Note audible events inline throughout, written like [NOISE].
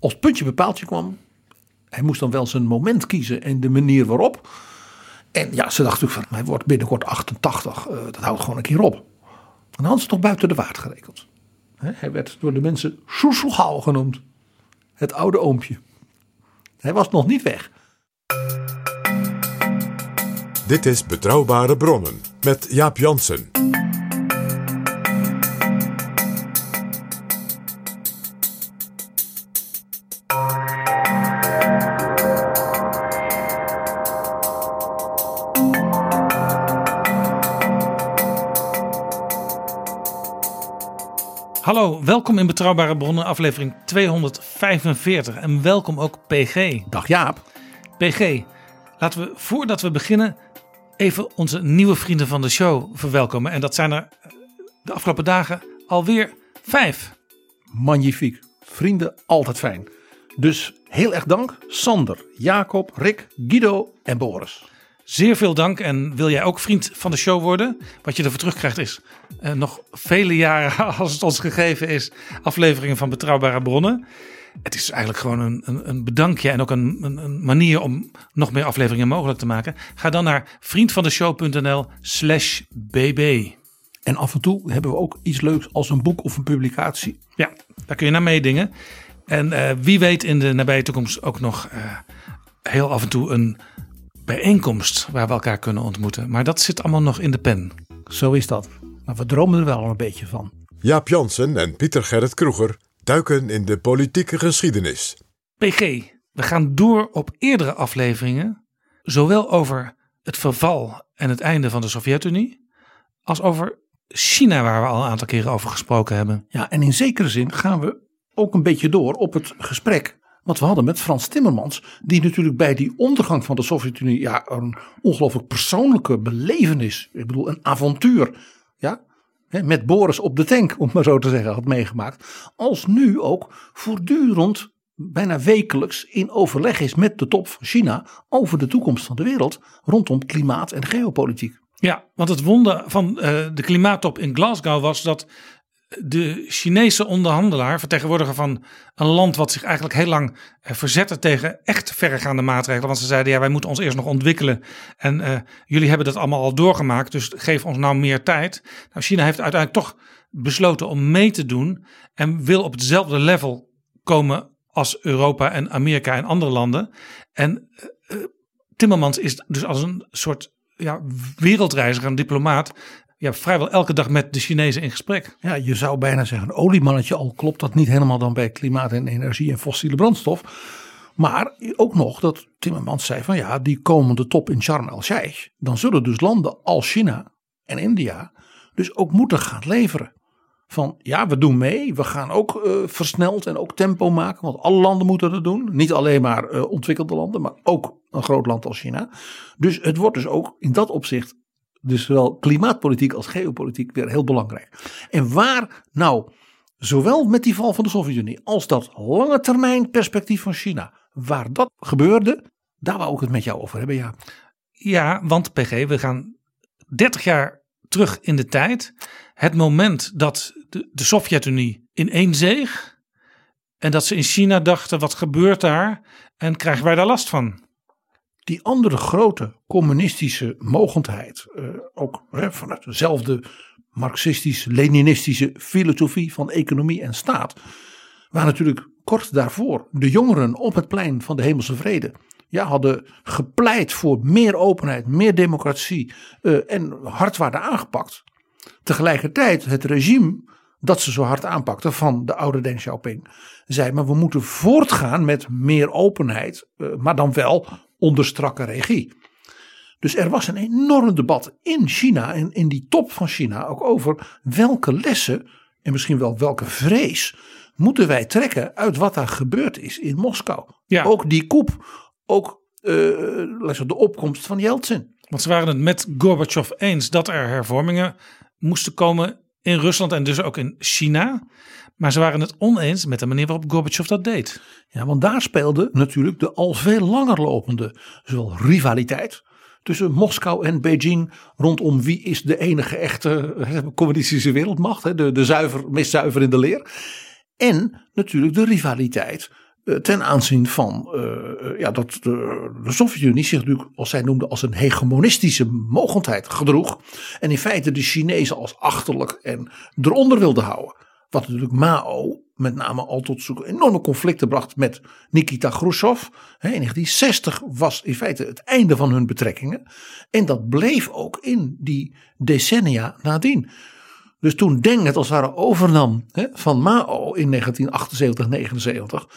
Als puntje bij paaltje kwam, hij moest dan wel zijn moment kiezen en de manier waarop. En ja, ze dacht natuurlijk van, hij wordt binnenkort 88, eh, dat houdt gewoon een keer op. En dan hadden ze toch buiten de waard gerekend. Hij werd door de mensen Soeselgauw genoemd. Het oude oompje. Hij was nog niet weg. Dit is Betrouwbare Bronnen met Jaap Jansen. Hallo, welkom in Betrouwbare Bronnen, aflevering 245. En welkom ook PG. Dag Jaap. PG, laten we voordat we beginnen even onze nieuwe vrienden van de show verwelkomen. En dat zijn er eh, de afgelopen dagen alweer vijf. Magnifiek. Vrienden, altijd fijn. Dus heel erg dank. Sander, Jacob, Rick, Guido en Boris. Zeer veel dank. En wil jij ook vriend van de show worden? Wat je ervoor terugkrijgt is eh, nog vele jaren, [LAUGHS] als het ons gegeven is, afleveringen van Betrouwbare Bronnen. Het is eigenlijk gewoon een, een, een bedankje en ook een, een, een manier om nog meer afleveringen mogelijk te maken. Ga dan naar vriendvandeshow.nl slash bb. En af en toe hebben we ook iets leuks als een boek of een publicatie. Ja, daar kun je naar meedingen. En eh, wie weet in de nabije toekomst ook nog eh, heel af en toe een bijeenkomst waar we elkaar kunnen ontmoeten. Maar dat zit allemaal nog in de pen. Zo is dat. Maar we dromen er wel een beetje van. Jaap Jansen en Pieter Gerrit Kroeger duiken in de politieke geschiedenis. PG, we gaan door op eerdere afleveringen, zowel over het verval en het einde van de Sovjet-Unie, als over China, waar we al een aantal keren over gesproken hebben. Ja, en in zekere zin gaan we ook een beetje door op het gesprek wat we hadden met Frans Timmermans. Die natuurlijk bij die ondergang van de Sovjet-Unie ja, een ongelooflijk persoonlijke belevenis. Ik bedoel, een avontuur. Ja, met Boris op de tank, om maar zo te zeggen, had meegemaakt. Als nu ook voortdurend, bijna wekelijks, in overleg is met de top van China over de toekomst van de wereld rondom klimaat en geopolitiek. Ja, want het wonder van eh, de klimaattop in Glasgow was dat de Chinese onderhandelaar, vertegenwoordiger van een land wat zich eigenlijk heel lang eh, verzette tegen echt verregaande maatregelen. Want ze zeiden, ja, wij moeten ons eerst nog ontwikkelen. En eh, jullie hebben dat allemaal al doorgemaakt, dus geef ons nou meer tijd. Nou, China heeft uiteindelijk toch besloten om mee te doen en wil op hetzelfde level komen als Europa en Amerika en andere landen. En eh, Timmermans is dus als een soort ja, wereldreiziger, een diplomaat, ja, vrijwel elke dag met de Chinezen in gesprek. Ja, je zou bijna zeggen oliemannetje, al klopt dat niet helemaal dan bij klimaat en energie en fossiele brandstof. Maar ook nog dat Timmermans zei van ja, die komende top in Sharm el-Sheikh, dan zullen dus landen als China en India dus ook moeten gaan leveren. Van ja, we doen mee, we gaan ook eh, versneld en ook tempo maken, want alle landen moeten dat doen. Niet alleen maar eh, ontwikkelde landen, maar ook een groot land als China. Dus het wordt dus ook in dat opzicht dus zowel klimaatpolitiek als geopolitiek weer heel belangrijk. En waar nou, zowel met die val van de Sovjet-Unie als dat lange termijn perspectief van China, waar dat gebeurde, daar wou ik het met jou over hebben, ja. Ja, want PG, we gaan 30 jaar terug in de tijd. Het moment dat de, de Sovjet-Unie ineenzeeg. En dat ze in China dachten, wat gebeurt daar? En krijgen wij daar last van? Die andere grote communistische mogendheid, eh, ook hè, vanuit dezelfde Marxistisch-Leninistische filosofie van economie en staat. Waar natuurlijk kort daarvoor de jongeren op het plein van de Hemelse Vrede ja, hadden gepleit voor meer openheid, meer democratie uh, en hard waren aangepakt. Tegelijkertijd het regime dat ze zo hard aanpakten van de oude Deng Xiaoping zei maar we moeten voortgaan met meer openheid, uh, maar dan wel onder strakke regie. Dus er was een enorm debat in China en in die top van China ook over welke lessen en misschien wel welke vrees moeten wij trekken uit wat daar gebeurd is in Moskou. Ja. Ook die koep, ook uh, de opkomst van Yeltsin. Want ze waren het met Gorbachev eens dat er hervormingen moesten komen in Rusland en dus ook in China. Maar ze waren het oneens met de manier waarop Gorbachev dat deed. Ja, want daar speelde natuurlijk de al veel langer lopende zowel rivaliteit tussen Moskou en Beijing rondom wie is de enige echte communistische wereldmacht, de, de zuiver, meest zuiver in de leer. En natuurlijk de rivaliteit eh, ten aanzien van uh, ja, dat de, de Sovjet-Unie zich natuurlijk, als zij noemde, als een hegemonistische mogendheid gedroeg. En in feite de Chinezen als achterlijk en eronder wilde houden. Wat natuurlijk Mao met name al tot zo'n enorme conflicten bracht met Nikita Khrushchev. In 1960 was in feite het einde van hun betrekkingen. En dat bleef ook in die decennia nadien. Dus toen Deng het als het ware overnam van Mao in 1978, 79.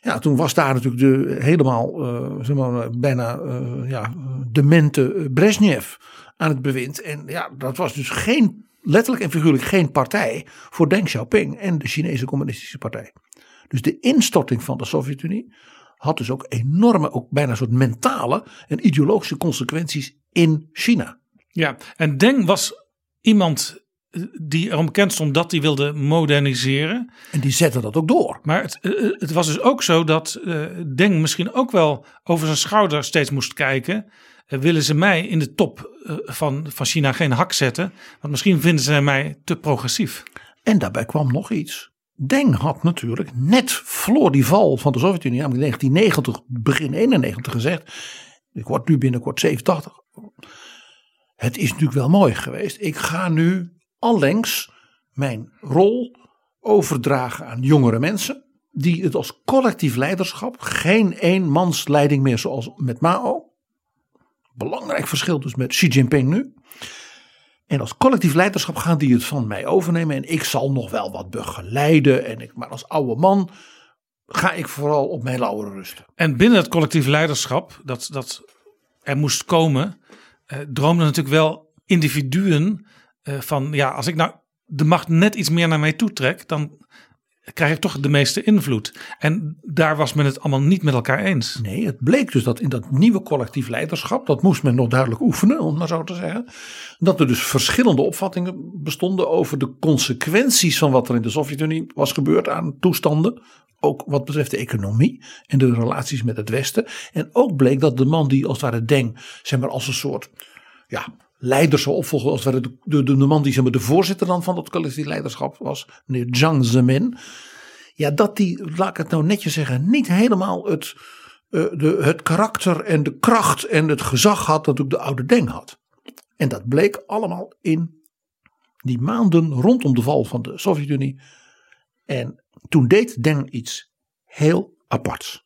Ja, toen was daar natuurlijk de helemaal uh, zeg maar, bijna uh, ja, demente Brezhnev aan het bewind. En ja, dat was dus geen, letterlijk en figuurlijk geen partij voor Deng Xiaoping en de Chinese Communistische Partij. Dus de instorting van de Sovjet-Unie had dus ook enorme, ook bijna een soort mentale en ideologische consequenties in China. Ja, en Deng was iemand die erom bekend stond dat hij wilde moderniseren. En die zette dat ook door. Maar het, het was dus ook zo dat uh, Deng misschien ook wel over zijn schouder steeds moest kijken. Uh, willen ze mij in de top uh, van, van China geen hak zetten? Want misschien vinden ze mij te progressief. En daarbij kwam nog iets. Deng had natuurlijk net voor die val van de Sovjet-Unie, namelijk 1990, begin 91 gezegd. Ik word nu binnenkort 87. Het is natuurlijk wel mooi geweest. Ik ga nu allengs mijn rol overdragen aan jongere mensen. Die het als collectief leiderschap, geen eenmansleiding meer zoals met Mao. Belangrijk verschil dus met Xi Jinping nu. En als collectief leiderschap gaan die het van mij overnemen. En ik zal nog wel wat begeleiden. En ik, maar als oude man ga ik vooral op mijn lauweren rusten. En binnen het collectief leiderschap, dat, dat er moest komen, eh, droomden natuurlijk wel individuen uh, van ja, als ik nou de macht net iets meer naar mij toe trek, dan krijg ik toch de meeste invloed. En daar was men het allemaal niet met elkaar eens. Nee, het bleek dus dat in dat nieuwe collectief leiderschap, dat moest men nog duidelijk oefenen, om maar zo te zeggen, dat er dus verschillende opvattingen bestonden over de consequenties van wat er in de Sovjet-Unie was gebeurd aan toestanden. Ook wat betreft de economie en de relaties met het Westen. En ook bleek dat de man die als het ware Deng, zeg maar als een soort ja, leider zou opvolgen als de, de, de, de man die maar, de voorzitter dan van dat collectief leiderschap was, meneer Jiang Zemin. Ja, dat die, laat ik het nou netjes zeggen, niet helemaal het, uh, de, het karakter en de kracht en het gezag had dat ook de oude Deng had. En dat bleek allemaal in die maanden rondom de val van de Sovjet-Unie. En toen deed Deng iets heel aparts.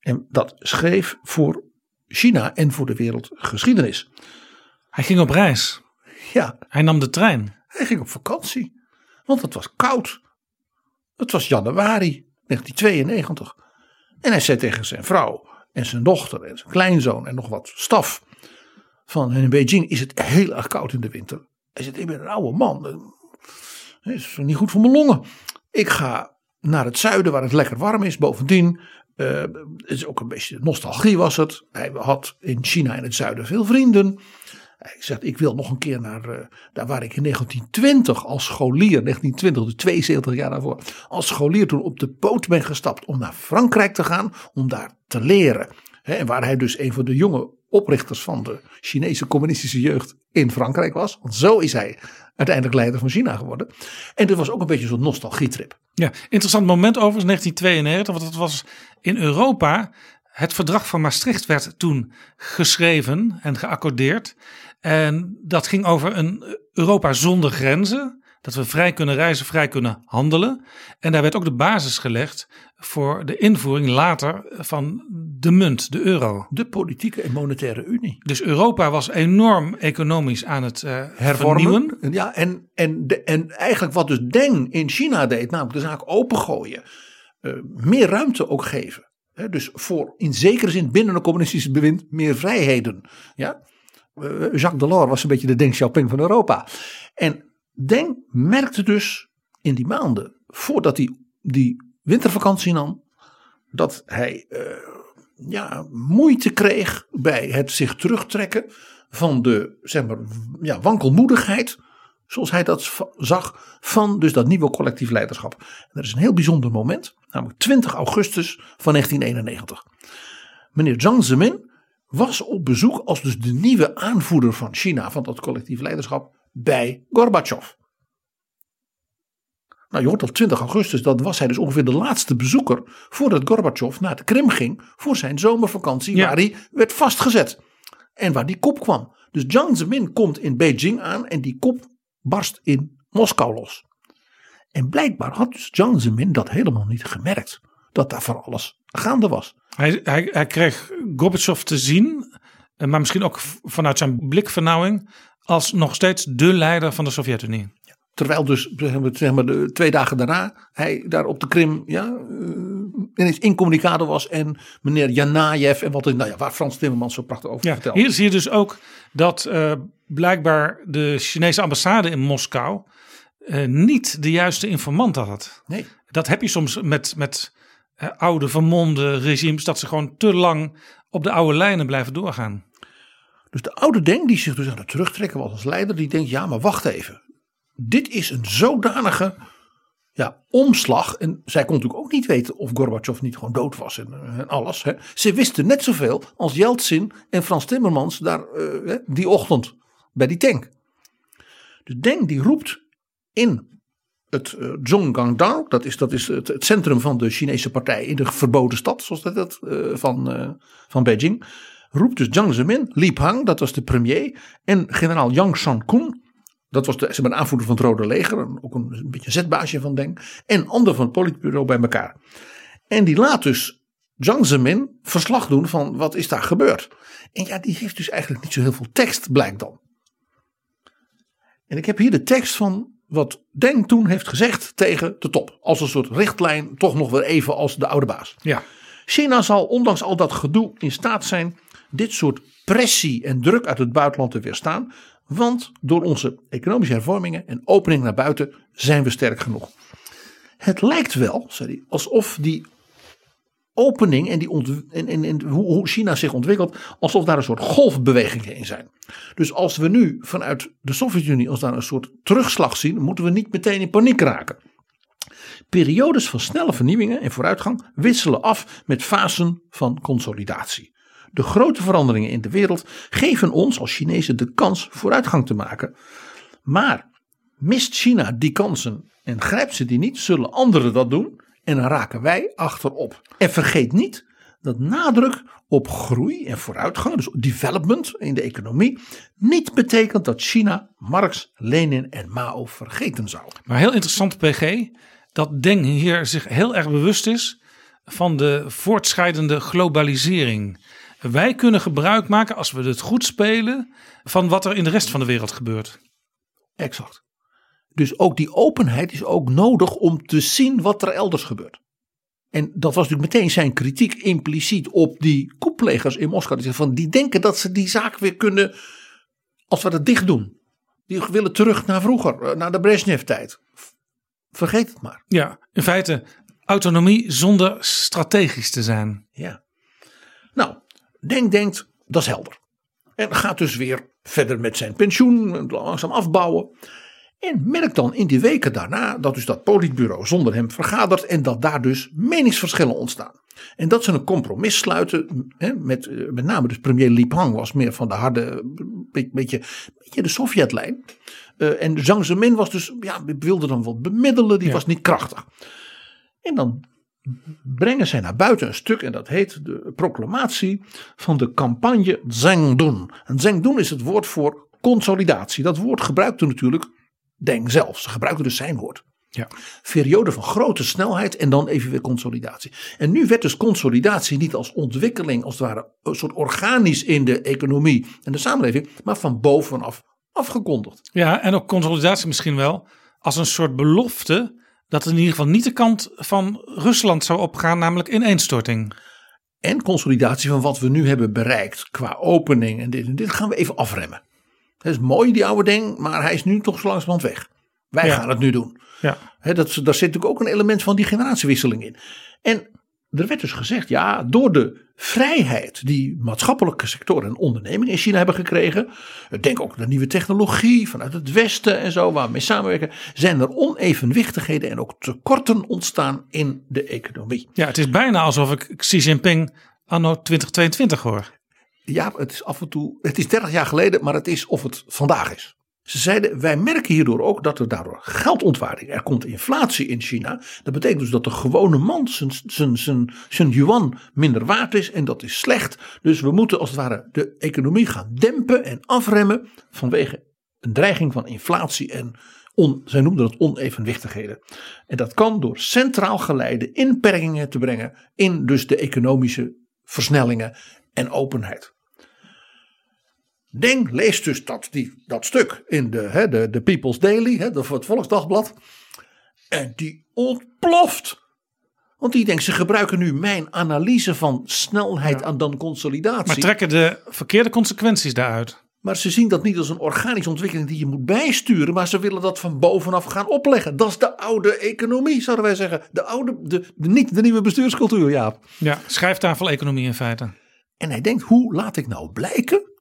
En dat schreef voor China en voor de wereld geschiedenis. Hij ging op reis. Ja. Hij nam de trein. Hij ging op vakantie. Want het was koud. Het was januari 1992. En hij zei tegen zijn vrouw en zijn dochter en zijn kleinzoon en nog wat staf. Van in Beijing is het heel erg koud in de winter. Hij zegt, ik ben een oude man. Dat is niet goed voor mijn longen. Ik ga naar het zuiden waar het lekker warm is. Bovendien, uh, het is ook een beetje nostalgie was het. Hij had in China in het zuiden veel vrienden. Hij zegt, ik wil nog een keer naar uh, daar waar ik in 1920 als scholier, 1920, dus 72 jaar daarvoor, als scholier toen op de poot ben gestapt om naar Frankrijk te gaan, om daar te leren. En waar hij dus een van de jonge oprichters van de Chinese communistische jeugd in Frankrijk was. Want zo is hij uiteindelijk leider van China geworden. En dit was ook een beetje zo'n nostalgietrip. Ja, interessant moment overigens 1992, want het was in Europa het verdrag van Maastricht werd toen geschreven en geaccordeerd. En dat ging over een Europa zonder grenzen. Dat we vrij kunnen reizen, vrij kunnen handelen. En daar werd ook de basis gelegd voor de invoering later van de munt, de euro. De politieke en monetaire unie. Dus Europa was enorm economisch aan het uh, Hervormen. vernieuwen. Ja, en, en, de, en eigenlijk wat dus Deng in China deed, namelijk de zaak opengooien. Uh, meer ruimte ook geven. Dus voor in zekere zin binnen een communistisch bewind meer vrijheden. Ja? Uh, Jacques Delors was een beetje de Deng Xiaoping van Europa. En Deng merkte dus in die maanden voordat hij die wintervakantie nam, dat hij uh, ja, moeite kreeg bij het zich terugtrekken van de zeg maar, ja, wankelmoedigheid, zoals hij dat zag, van dus dat nieuwe collectief leiderschap. En dat is een heel bijzonder moment, namelijk 20 augustus van 1991. Meneer Jiang Zemin was op bezoek als dus de nieuwe aanvoerder van China van dat collectief leiderschap bij Gorbachev. Nou, je hoort op 20 augustus, dat was hij dus ongeveer de laatste bezoeker voordat Gorbachev naar de Krim ging voor zijn zomervakantie, ja. waar hij werd vastgezet. En waar die kop kwam. Dus Jiang Zemin komt in Beijing aan en die kop barst in Moskou los. En blijkbaar had dus Jiang Zemin dat helemaal niet gemerkt. Dat daar voor alles gaande was. Hij, hij, hij kreeg Gorbachev te zien, maar misschien ook vanuit zijn blikvernauwing, als nog steeds de leider van de Sovjet-Unie. Terwijl dus zeg maar, de twee dagen daarna hij daar op de Krim ja, uh, ineens incommunicado was. En meneer Janajev en wat nou ja, waar Frans Timmermans zo prachtig over ja, vertelt. Hier zie je dus ook dat uh, blijkbaar de Chinese ambassade in Moskou uh, niet de juiste informanten had. Nee. Dat heb je soms met, met oude vermonde regimes. Dat ze gewoon te lang op de oude lijnen blijven doorgaan. Dus de oude Deng die zich dus aan het terugtrekken was als leider. Die denkt ja maar wacht even dit is een zodanige ja, omslag. En zij kon natuurlijk ook niet weten of Gorbachev niet gewoon dood was en, en alles. Hè. Ze wisten net zoveel als Yeltsin en Frans Timmermans daar uh, die ochtend bij die tank. Dus Deng die roept in het uh, Zhonggangdao, dat is, dat is het, het, centrum van de Chinese partij in de verboden stad, zoals dat, dat uh, van, van Beijing. Roept dus Jiang Zemin, Li Peng, dat was de premier, en generaal Yang San-kun, dat was de, zeg maar, aanvoerder van het Rode Leger. Ook een, een beetje zetbaasje van Deng. En ander van het politbureau bij elkaar. En die laat dus Jiang Zemin verslag doen van wat is daar gebeurd. En ja, die heeft dus eigenlijk niet zo heel veel tekst, blijkt dan. En ik heb hier de tekst van wat Deng toen heeft gezegd tegen de top. Als een soort richtlijn, toch nog weer even als de oude baas. Ja. China zal ondanks al dat gedoe in staat zijn dit soort pressie en druk uit het buitenland te weerstaan. Want door onze economische hervormingen en opening naar buiten zijn we sterk genoeg. Het lijkt wel, zei hij, alsof die opening en, die en, en, en hoe China zich ontwikkelt, alsof daar een soort golfbewegingen in zijn. Dus als we nu vanuit de Sovjet-Unie als daar een soort terugslag zien, moeten we niet meteen in paniek raken. Periodes van snelle vernieuwingen en vooruitgang wisselen af met fasen van consolidatie. De grote veranderingen in de wereld geven ons als Chinezen de kans vooruitgang te maken. Maar mist China die kansen en grijpt ze die niet, zullen anderen dat doen en dan raken wij achterop. En vergeet niet dat nadruk op groei en vooruitgang, dus development in de economie, niet betekent dat China Marx, Lenin en Mao vergeten zou. Maar heel interessant, PG, dat Deng hier zich heel erg bewust is van de voortschrijdende globalisering. Wij kunnen gebruik maken, als we het goed spelen, van wat er in de rest van de wereld gebeurt. Exact. Dus ook die openheid is ook nodig om te zien wat er elders gebeurt. En dat was natuurlijk meteen zijn kritiek impliciet op die koeplegers in Moskou. Die, van, die denken dat ze die zaak weer kunnen, als we dat dicht doen. Die willen terug naar vroeger, eh, naar de Brezhnev-tijd. Vergeet het maar. Ja, in feite autonomie zonder strategisch te zijn. Ja. Nou, Denk denkt, dat is helder. En gaat dus weer verder met zijn pensioen, langzaam afbouwen. En merkt dan in die weken daarna dat dus dat politbureau zonder hem vergadert en dat daar dus meningsverschillen ontstaan. En dat ze een compromis sluiten, hè, met, eh, met name dus premier Li Peng was meer van de harde, beetje, beetje, beetje de Sovjetlijn. Uh, en Zhang Zemin was dus, ja, wilde dan wat bemiddelen, die ja. was niet krachtig. En dan brengen zij naar buiten een stuk en dat heet de proclamatie van de campagne Zhengdun. En Zhengdun is het woord voor consolidatie. Dat woord gebruikte natuurlijk Deng zelf. Ze gebruikte dus zijn woord. Ja. Periode van grote snelheid en dan even weer consolidatie. En nu werd dus consolidatie niet als ontwikkeling, als het ware, een soort organisch in de economie en de samenleving, maar van bovenaf afgekondigd. Ja, en ook consolidatie misschien wel als een soort belofte dat in ieder geval niet de kant van Rusland zou opgaan, namelijk ineenstorting. En consolidatie van wat we nu hebben bereikt qua opening en dit en dit gaan we even afremmen. Dat is mooi die oude ding, maar hij is nu toch zo langzamerhand weg. Wij Ja. gaan het nu doen. Ja. Dat, daar zit natuurlijk ook een element van die generatiewisseling in. En er werd dus gezegd, ja, door de vrijheid die maatschappelijke sectoren en ondernemingen in China hebben gekregen. Denk ook aan de nieuwe technologie vanuit het Westen en zo, waar we mee samenwerken. Zijn er onevenwichtigheden en ook tekorten ontstaan in de economie. Ja, het is bijna alsof ik Xi Jinping anno 2022 hoor. Ja, het is af en toe, het is 30 jaar geleden, maar het is of het vandaag is. Ze zeiden, wij merken hierdoor ook dat er daardoor geldontwaarding, er komt inflatie in China. Dat betekent dus dat de gewone man zijn, zijn, zijn, zijn yuan minder waard is en dat is slecht. Dus we moeten als het ware de economie gaan dempen en afremmen vanwege een dreiging van inflatie en on, zij noemden het onevenwichtigheden. En dat kan door centraal geleide inperkingen te brengen in dus de economische versnellingen en openheid. Deng leest dus dat, die, dat stuk in de, hè, de, de People's Daily, hè, de, het Volksdagblad. En die ontploft. Want die denkt, ze gebruiken nu mijn analyse van snelheid aan dan consolidatie. Maar trekken de verkeerde consequenties daaruit. Maar ze zien dat niet als een organische ontwikkeling die je moet bijsturen, maar ze willen dat van bovenaf gaan opleggen. Dat is de oude economie, zouden wij zeggen. De oude, de, de, niet de nieuwe bestuurscultuur, Jaap. Ja, schrijftafel-economie in feite. En hij denkt, hoe laat ik nou blijken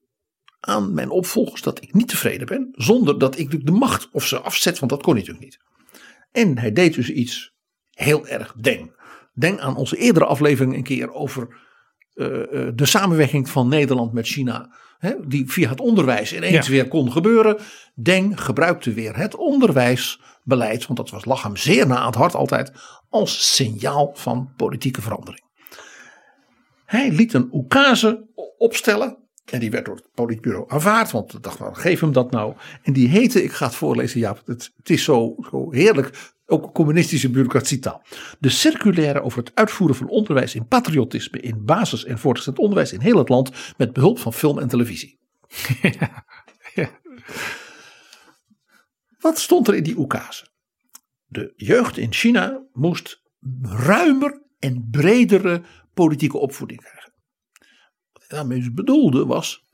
aan mijn opvolgers dat ik niet tevreden ben, zonder dat ik de macht of ze afzet, want dat kon hij natuurlijk niet. En hij deed dus iets heel erg deng. Denk aan onze eerdere aflevering een keer over uh, de samenwerking van Nederland met China. Hè, die via het onderwijs ineens ja. weer kon gebeuren. Deng gebruikte weer het onderwijsbeleid, want dat was, lag hem zeer na aan het hart altijd, als signaal van politieke verandering. Hij liet een oekase opstellen. En die werd door het politbureau aanvaard. Want ik dacht, nou, geef hem dat nou. En die heette, ik ga het voorlezen. Ja, het, het is zo, zo heerlijk. Ook communistische bureaucratietaal. De circulaire over het uitvoeren van onderwijs in patriotisme. in basis- en voortgezet onderwijs in heel het land. met behulp van film en televisie. Ja, [LAUGHS] ja. Wat stond er in die oekase? De jeugd in China moest ruimer en bredere politieke opvoeding krijgen. Daarmee bedoelde was,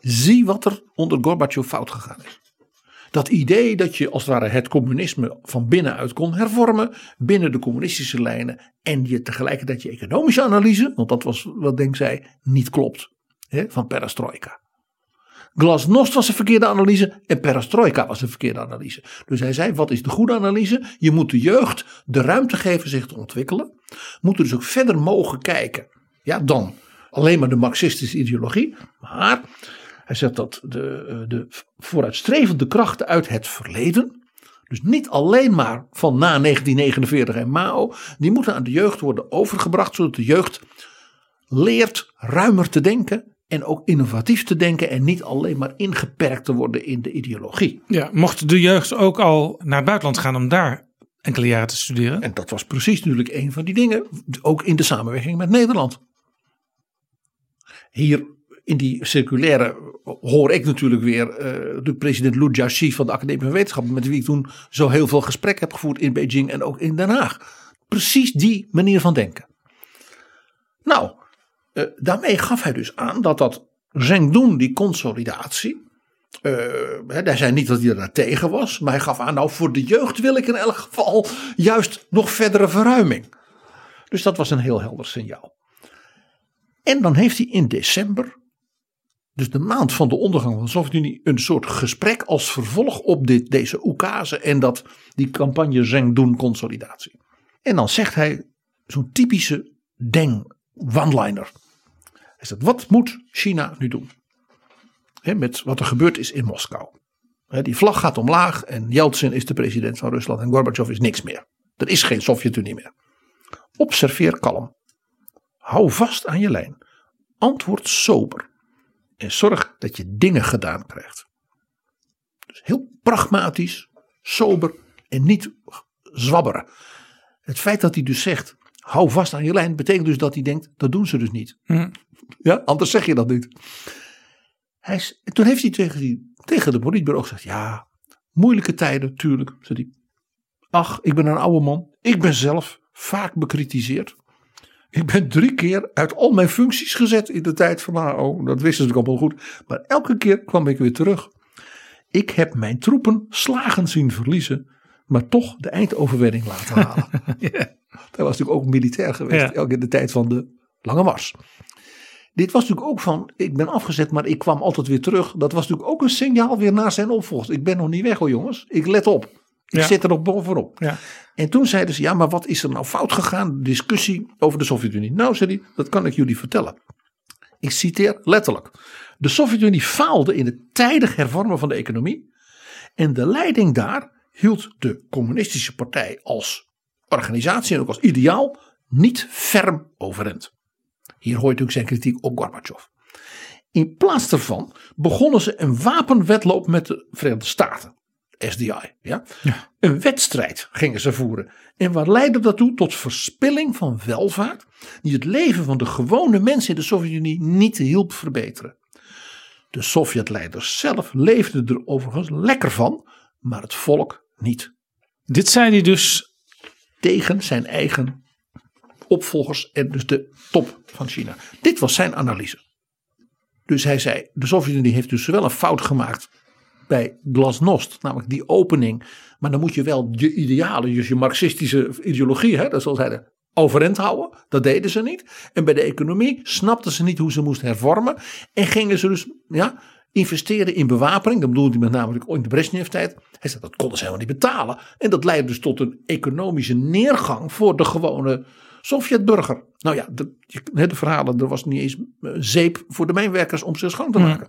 zie wat er onder Gorbachev fout gegaan is. Dat idee dat je als het ware het communisme van binnenuit kon hervormen, binnen de communistische lijnen, en je tegelijkertijd je economische analyse, want dat was wat Denk zei, niet klopt, hè, van perestroika. Glasnost was een verkeerde analyse en perestroika was een verkeerde analyse. Dus hij zei, wat is de goede analyse? Je moet de jeugd de ruimte geven zich te ontwikkelen. Moet dus ook verder mogen kijken. Ja, dan alleen maar de marxistische ideologie. Maar hij zegt dat de, de vooruitstrevende krachten uit het verleden. Dus niet alleen maar van na 1949 en Mao. Die moeten aan de jeugd worden overgebracht. Zodat de jeugd leert ruimer te denken en ook innovatief te denken en niet alleen maar ingeperkt te worden in de ideologie. Ja, mocht de jeugd ook al naar het buitenland gaan om daar enkele jaren te studeren? En dat was precies natuurlijk een van die dingen, ook in de samenwerking met Nederland. Hier in die circulaire hoor ik natuurlijk weer uh, de president Lu Jiaxi van de Academie van Wetenschappen, met wie ik toen zo heel veel gesprek heb gevoerd in Beijing en ook in Den Haag. Precies die manier van denken. Nou, uh, daarmee gaf hij dus aan dat dat Zhengdun, die consolidatie. Uh, hij zei niet dat hij er tegen was, maar hij gaf aan, nou voor de jeugd wil ik in elk geval juist nog verdere verruiming. Dus dat was een heel helder signaal. En dan heeft hij in december, dus de maand van de ondergang van de Sovjet-Unie, een soort gesprek als vervolg op dit, deze oekase en dat, die campagne Zhengdun consolidatie. En dan zegt hij zo'n typische Deng one-liner. Hij zegt, wat moet China nu doen? Met wat er gebeurd is in Moskou. Die vlag gaat omlaag en Yeltsin is de president van Rusland en Gorbachev is niks meer. Er is geen Sovjet-Unie meer. Observeer kalm. Hou vast aan je lijn. Antwoord sober. En zorg dat je dingen gedaan krijgt. Dus heel pragmatisch, sober en niet zwabberen. Het feit dat hij dus zegt, hou vast aan je lijn, betekent dus dat hij denkt, dat doen ze dus niet. Hm. Ja, anders zeg je dat niet. Hij is, en toen heeft hij tegen, die, tegen de politiebureau gezegd, ja, moeilijke tijden, tuurlijk. Zei hij, ach, ik ben een oude man. Ik ben zelf vaak bekritiseerd. Ik ben drie keer uit al mijn functies gezet in de tijd van AO. Dat wisten ze natuurlijk allemaal goed. Maar elke keer kwam ik weer terug. Ik heb mijn troepen slagen zien verliezen. Maar toch de eindoverwinning laten halen. [LAUGHS] Hij was natuurlijk ook militair geweest. Ja. Ook in de tijd van de Lange Mars. Dit was natuurlijk ook van, ik ben afgezet, maar ik kwam altijd weer terug. Dat was natuurlijk ook een signaal weer naar zijn opvolger. Ik ben nog niet weg hoor jongens, ik let op. Ik Ja. zit er nog bovenop. Ja. En toen zeiden ze, ja maar wat is er nou fout gegaan? Discussie over de Sovjet-Unie. Nou zei hij, dat kan ik jullie vertellen. Ik citeer letterlijk. De Sovjet-Unie faalde in het tijdig hervormen van de economie. En de leiding daar hield de communistische partij als organisatie en ook als ideaal niet ferm overeind. Hier hoor je natuurlijk zijn kritiek op Gorbachev. In plaats daarvan begonnen ze een wapenwedloop met de Verenigde Staten. SDI. Ja? Een wedstrijd gingen ze voeren. En wat leidde dat toe? Tot verspilling van welvaart. Die het leven van de gewone mensen in de Sovjet-Unie niet hielp verbeteren. De Sovjetleiders zelf leefden er overigens lekker van. Maar het volk niet. Dit zei hij dus. Tegen zijn eigen opvolgers en dus de top van China. Dit was zijn analyse. Dus hij zei, de Sovjet-Unie heeft dus wel een fout gemaakt bij Glasnost, namelijk die opening. Maar dan moet je wel je idealen, dus je marxistische ideologie, hè, dat zoals hij de overeind houden. Dat deden ze niet. En bij de economie snapten ze niet hoe ze moest hervormen. En gingen ze dus ja, investeren in bewapening. Dat bedoelde hij met name in de Brezhnev-tijd. Hij zei dat konden ze helemaal niet betalen. En dat leidde dus tot een economische neergang voor de gewone Sovjetburger. Nou ja, de, de verhalen, er was niet eens eh, zeep voor de mijnwerkers om ze schoon te maken.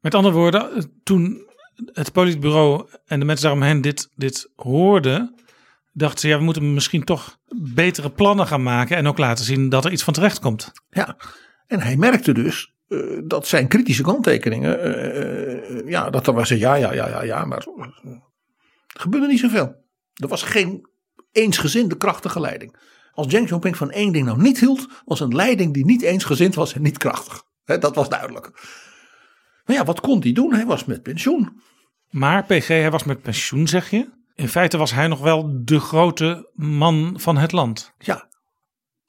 Met andere woorden, toen het politbureau en de mensen daaromheen dit, dit hoorden, dachten ze, ja, we moeten misschien toch betere plannen gaan maken en ook laten zien dat er iets van terecht komt. Ja, en hij merkte dus eh, dat zijn kritische kanttekeningen, eh, eh, ja, dat er was, ja, ja, ja, ja, ja, maar gebeurde niet zoveel. Er was geen eensgezinde krachtige leiding. Als Deng Xiaoping van één ding nou niet hield, was een leiding die niet eensgezind was en niet krachtig. Dat was duidelijk. Maar ja, wat kon hij doen? Hij was met pensioen. Maar PG, hij was met pensioen, zeg je. In feite was hij nog wel de grote man van het land. Ja,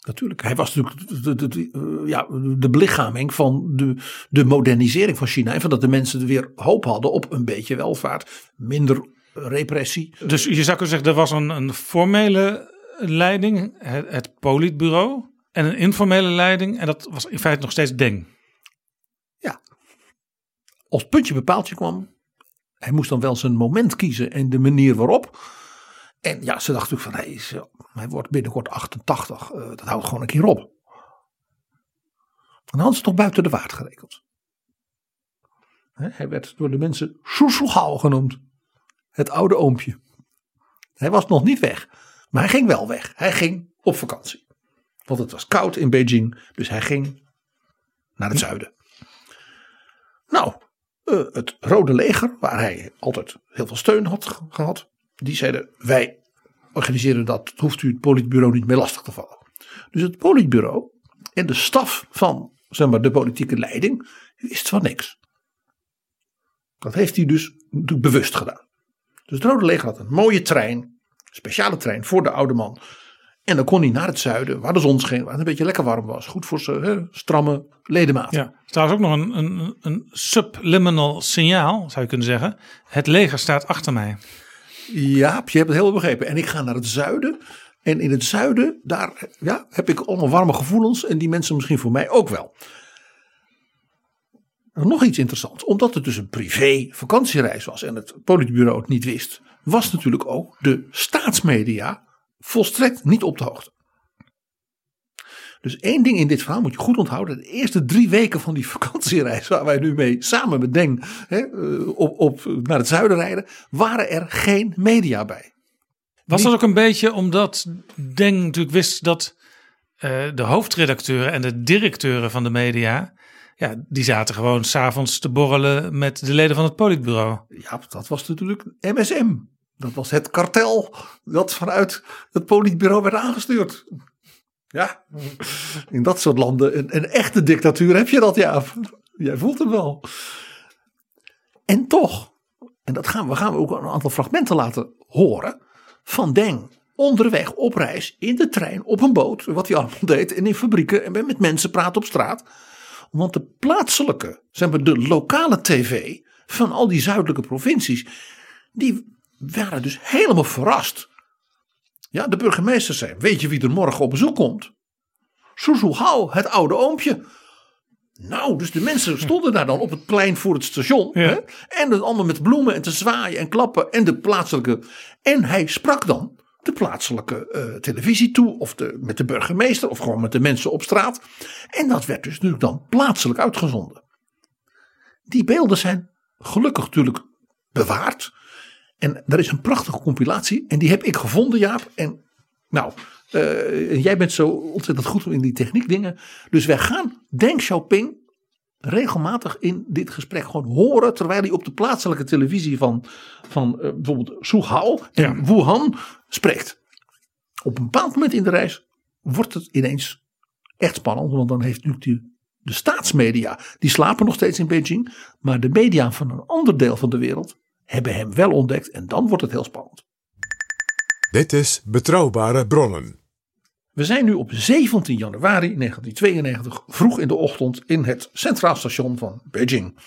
natuurlijk. Hij was natuurlijk de, de, de, eh, ja, de belichaming van de, de modernisering van China. En van dat de mensen weer hoop hadden op een beetje welvaart. Minder repressie. Dus je zou kunnen zeggen, er was een, een formele leiding, het, het politbureau, en een informele leiding. En dat was in feite nog steeds Deng. Als puntje bepaaltje kwam. Hij moest dan wel zijn moment kiezen en de manier waarop. En ja, ze dachten natuurlijk van hij, is, eh, hij wordt binnenkort 88. eh, dat houdt gewoon een keer op. En dan hadden ze toch buiten de waard gerekend. Hij werd door de mensen Soeselgauw genoemd. Het oude oompje. Hij was nog niet weg. Maar hij ging wel weg. Hij ging op vakantie. Want het was koud in Beijing. Dus hij ging naar het zuiden. Nou, eh, het Rode Leger, waar hij altijd heel veel steun had ge- gehad. Die zeiden, wij organiseren dat. Hoeft u het politbureau niet meer lastig te vallen. Dus het politbureau en de staf van zeg maar, de politieke leiding wist van niks. Dat heeft hij dus bewust gedaan. Dus het Rode Leger had een mooie trein, speciale trein voor de oude man. En dan kon hij naar het zuiden, waar de zon scheen, waar het een beetje lekker warm was. Goed voor zijn hè, stramme ledematen. Ja, is trouwens ook nog een, een, een subliminal signaal, zou je kunnen zeggen. Het leger staat achter mij. Ja, je hebt het heel begrepen. En ik ga naar het zuiden. En in het zuiden, daar ja, heb ik allemaal warme gevoelens. En die mensen misschien voor mij ook wel. Nog iets interessants. Omdat het dus een privé vakantiereis was. En het politbureau het niet wist. Was natuurlijk ook de staatsmedia volstrekt niet op de hoogte. Dus één ding in dit verhaal moet je goed onthouden. De eerste drie weken van die [LAUGHS] vakantiereis waar wij nu mee samen met Deng hè, eh, op, op, naar het zuiden rijden. Waren er geen media bij. Was dat ook een beetje omdat Deng natuurlijk wist dat eh, de hoofdredacteuren en de directeuren van de media Ja, die zaten gewoon s'avonds te borrelen met de leden van het politbureau. Ja, dat was natuurlijk MSM. Dat was het kartel dat vanuit het politbureau werd aangestuurd. Ja, in dat soort landen, een, een echte dictatuur heb je dat, ja. Jij voelt hem wel. En toch, en dat gaan we, gaan we ook een aantal fragmenten laten horen. Van Deng onderweg op reis, in de trein, op een boot, wat hij allemaal deed, en in fabrieken en met mensen praten op straat. Want de plaatselijke, zeg maar de lokale tv van al die zuidelijke provincies, die waren dus helemaal verrast. Ja, de burgemeester zei, weet je wie er morgen op bezoek komt? Suzu Hao, het oude oompje. Nou, dus de mensen stonden daar dan op het plein voor het station. Ja. Hè? En dan allemaal met bloemen en te zwaaien en klappen. En de plaatselijke. En hij sprak dan de plaatselijke eh, televisie toe. Of de, met de burgemeester. Of gewoon met de mensen op straat. En dat werd dus nu dan plaatselijk uitgezonden. Die beelden zijn gelukkig natuurlijk bewaard. En er is een prachtige compilatie. En die heb ik gevonden, Jaap. En nou, eh, jij bent zo ontzettend goed in die techniek dingen. Dus wij gaan Deng Xiaoping regelmatig in dit gesprek gewoon horen. Terwijl hij op de plaatselijke televisie van, van eh, bijvoorbeeld Suhao en Ja. Wuhan spreekt. Op een bepaald moment in de reis wordt het ineens echt spannend. Want dan heeft die, de staatsmedia, die slapen nog steeds in Beijing. Maar de media van een ander deel van de wereld hebben hem wel ontdekt. En dan wordt het heel spannend. Dit is Betrouwbare Bronnen. We zijn nu op 17 januari 1992 vroeg in de ochtend in het Centraal Station van Beijing.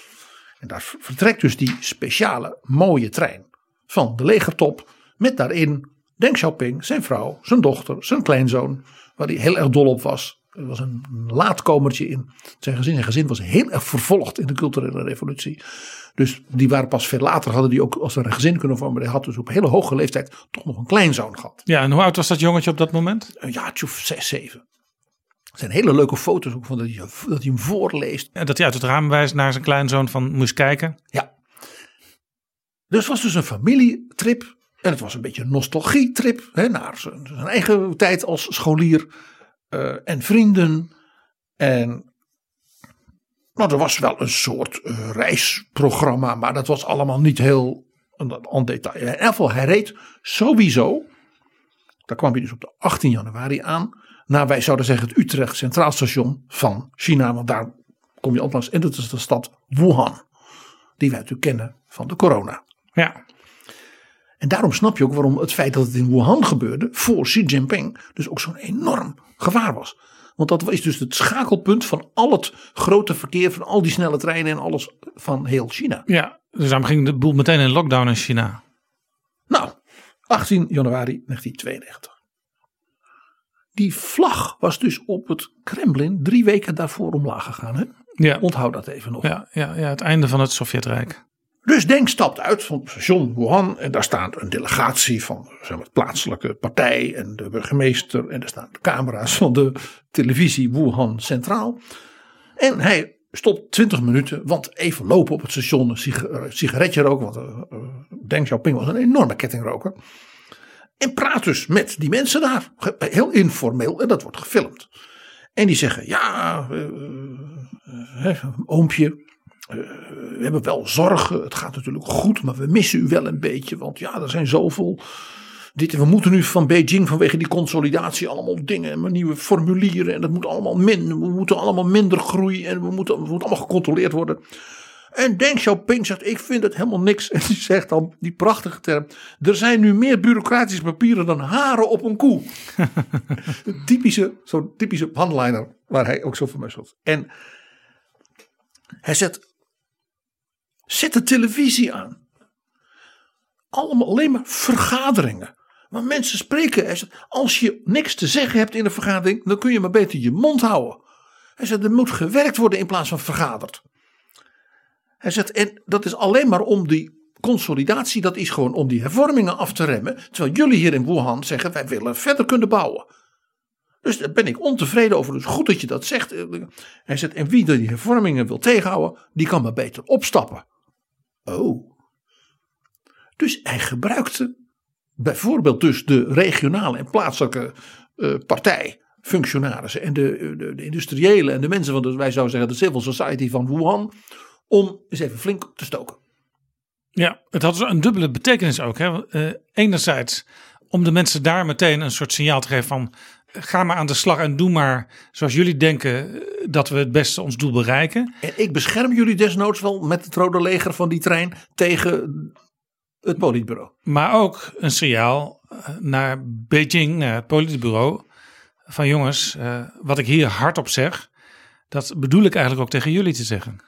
En daar vertrekt dus die speciale mooie trein van de legertop met daarin Deng Xiaoping, zijn vrouw, zijn dochter, zijn kleinzoon, waar hij heel erg dol op was. Er was een laatkomertje in zijn gezin. Zijn gezin was heel erg vervolgd in de culturele revolutie. Dus die waren pas veel later, hadden die ook als een gezin kunnen vormen. Hij had dus op hele hoge leeftijd toch nog een kleinzoon gehad. Ja, en hoe oud was dat jongetje op dat moment? Een jaartje of zes, zeven. Er zijn hele leuke foto's ook van dat hij, dat hij hem voorleest. En dat hij uit het raam wijst naar zijn kleinzoon van moest kijken. Ja. Dus het was dus een familietrip. En het was een beetje een nostalgietrip. Hè, naar zijn, zijn eigen tijd als scholier. Eh, en vrienden. En nou, er was wel een soort eh, reisprogramma. Maar dat was allemaal niet heel aan detail. In ieder hij reed sowieso. Daar kwam hij dus op de 18 januari aan. Naar wij zouden zeggen het Utrecht Centraal Station van China. Want daar kom je langs. En dat is de stad Wuhan. Die wij natuurlijk kennen van de corona. Ja, En daarom snap je ook waarom het feit dat het in Wuhan gebeurde. voor Xi Jinping. dus ook zo'n enorm gevaar was. Want dat is dus het schakelpunt van al het grote verkeer. van al die snelle treinen en alles van heel China. ja. Dus daarom ging de boel meteen in lockdown in China. Nou, 18 januari 1992. Die vlag was dus op het Kremlin drie weken daarvoor omlaag gegaan. Hè? Ja, Onthoud dat even nog. ja, ja, ja het einde van het Sovjetrijk. Dus Deng stapt uit van het station Wuhan. En daar staat een delegatie van zeg maar, plaatselijke partij en de burgemeester. En er staan de camera's van de televisie Wuhan Centraal. En hij stopt 20 minuten, want even lopen op het station, een siga- sigaretje roken. Want eh, eh, Deng Xiaoping was een enorme kettingroker. En praat dus met die mensen daar. Heel informeel en dat wordt gefilmd. En die zeggen, ja, eh, oompje, we hebben wel zorgen. Het gaat natuurlijk goed, maar we missen u wel een beetje. Want ja, er zijn zoveel. Dit, we moeten nu van Beijing vanwege die consolidatie allemaal dingen, nieuwe formulieren. En dat moet allemaal minder. We moeten allemaal minder groeien en we moeten, we moeten allemaal gecontroleerd worden. En Deng Xiaoping zegt, ik vind het helemaal niks. [LAUGHS] En die zegt dan die prachtige term. Er zijn nu meer bureaucratische papieren dan haren op een koe. [LAUGHS] Typische, zo'n typische one-liner waar hij ook zo van. En hij zet, zet de televisie aan. Alleen maar vergaderingen. Maar mensen spreken. Als je niks te zeggen hebt in een vergadering, dan kun je maar beter je mond houden. Hij zegt, er moet gewerkt worden in plaats van vergaderd. Hij zegt, en dat is alleen maar om die consolidatie, dat is gewoon om die hervormingen af te remmen. Terwijl jullie hier in Wuhan zeggen, wij willen verder kunnen bouwen. Dus daar ben ik ontevreden over. Dus goed dat je dat zegt. Hij zegt, en wie die hervormingen wil tegenhouden, die kan maar beter opstappen. Oh. Dus hij gebruikte bijvoorbeeld dus de regionale en plaatselijke eh, partij functionarissen en de, de, de en de mensen van de, wij zouden zeggen, de civil society van Wuhan, om eens even flink te stoken. Ja, het had dus een dubbele betekenis ook. Hè? Eh, enerzijds om de mensen daar meteen een soort signaal te geven van ga maar aan de slag en doe maar zoals jullie denken eh, dat we het beste ons doel bereiken. En ik bescherm jullie desnoods wel met het rode leger van die trein tegen het politbureau. Maar ook een signaal eh, naar Beijing, naar het politbureau. Van jongens, eh, wat ik hier hardop zeg, dat bedoel ik eigenlijk ook tegen jullie te zeggen.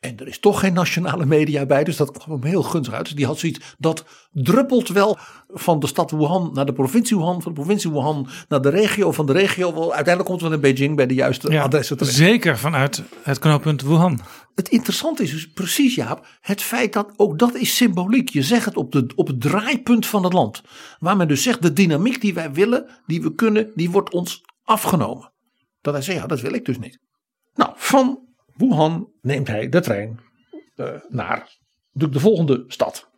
En er is toch geen nationale media bij, dus dat kwam hem heel gunstig uit. Dus die had zoiets, dat druppelt wel van de stad Wuhan naar de provincie Wuhan, van de provincie Wuhan naar de regio, van de regio. Wel, uiteindelijk komt het wel in Beijing bij de juiste Ja, adressen terecht. zeker vanuit het knooppunt Wuhan. Het interessante is dus precies, Jaap, het feit dat ook dat is symboliek. Je zegt het op, de, op het draaipunt van het land. Waar men dus zegt, de dynamiek die wij willen, die we kunnen, die wordt ons afgenomen. Dat hij zegt, ja, dat wil ik dus niet. Nou, van Wuhan neemt hij de trein eh, naar de, de volgende stad.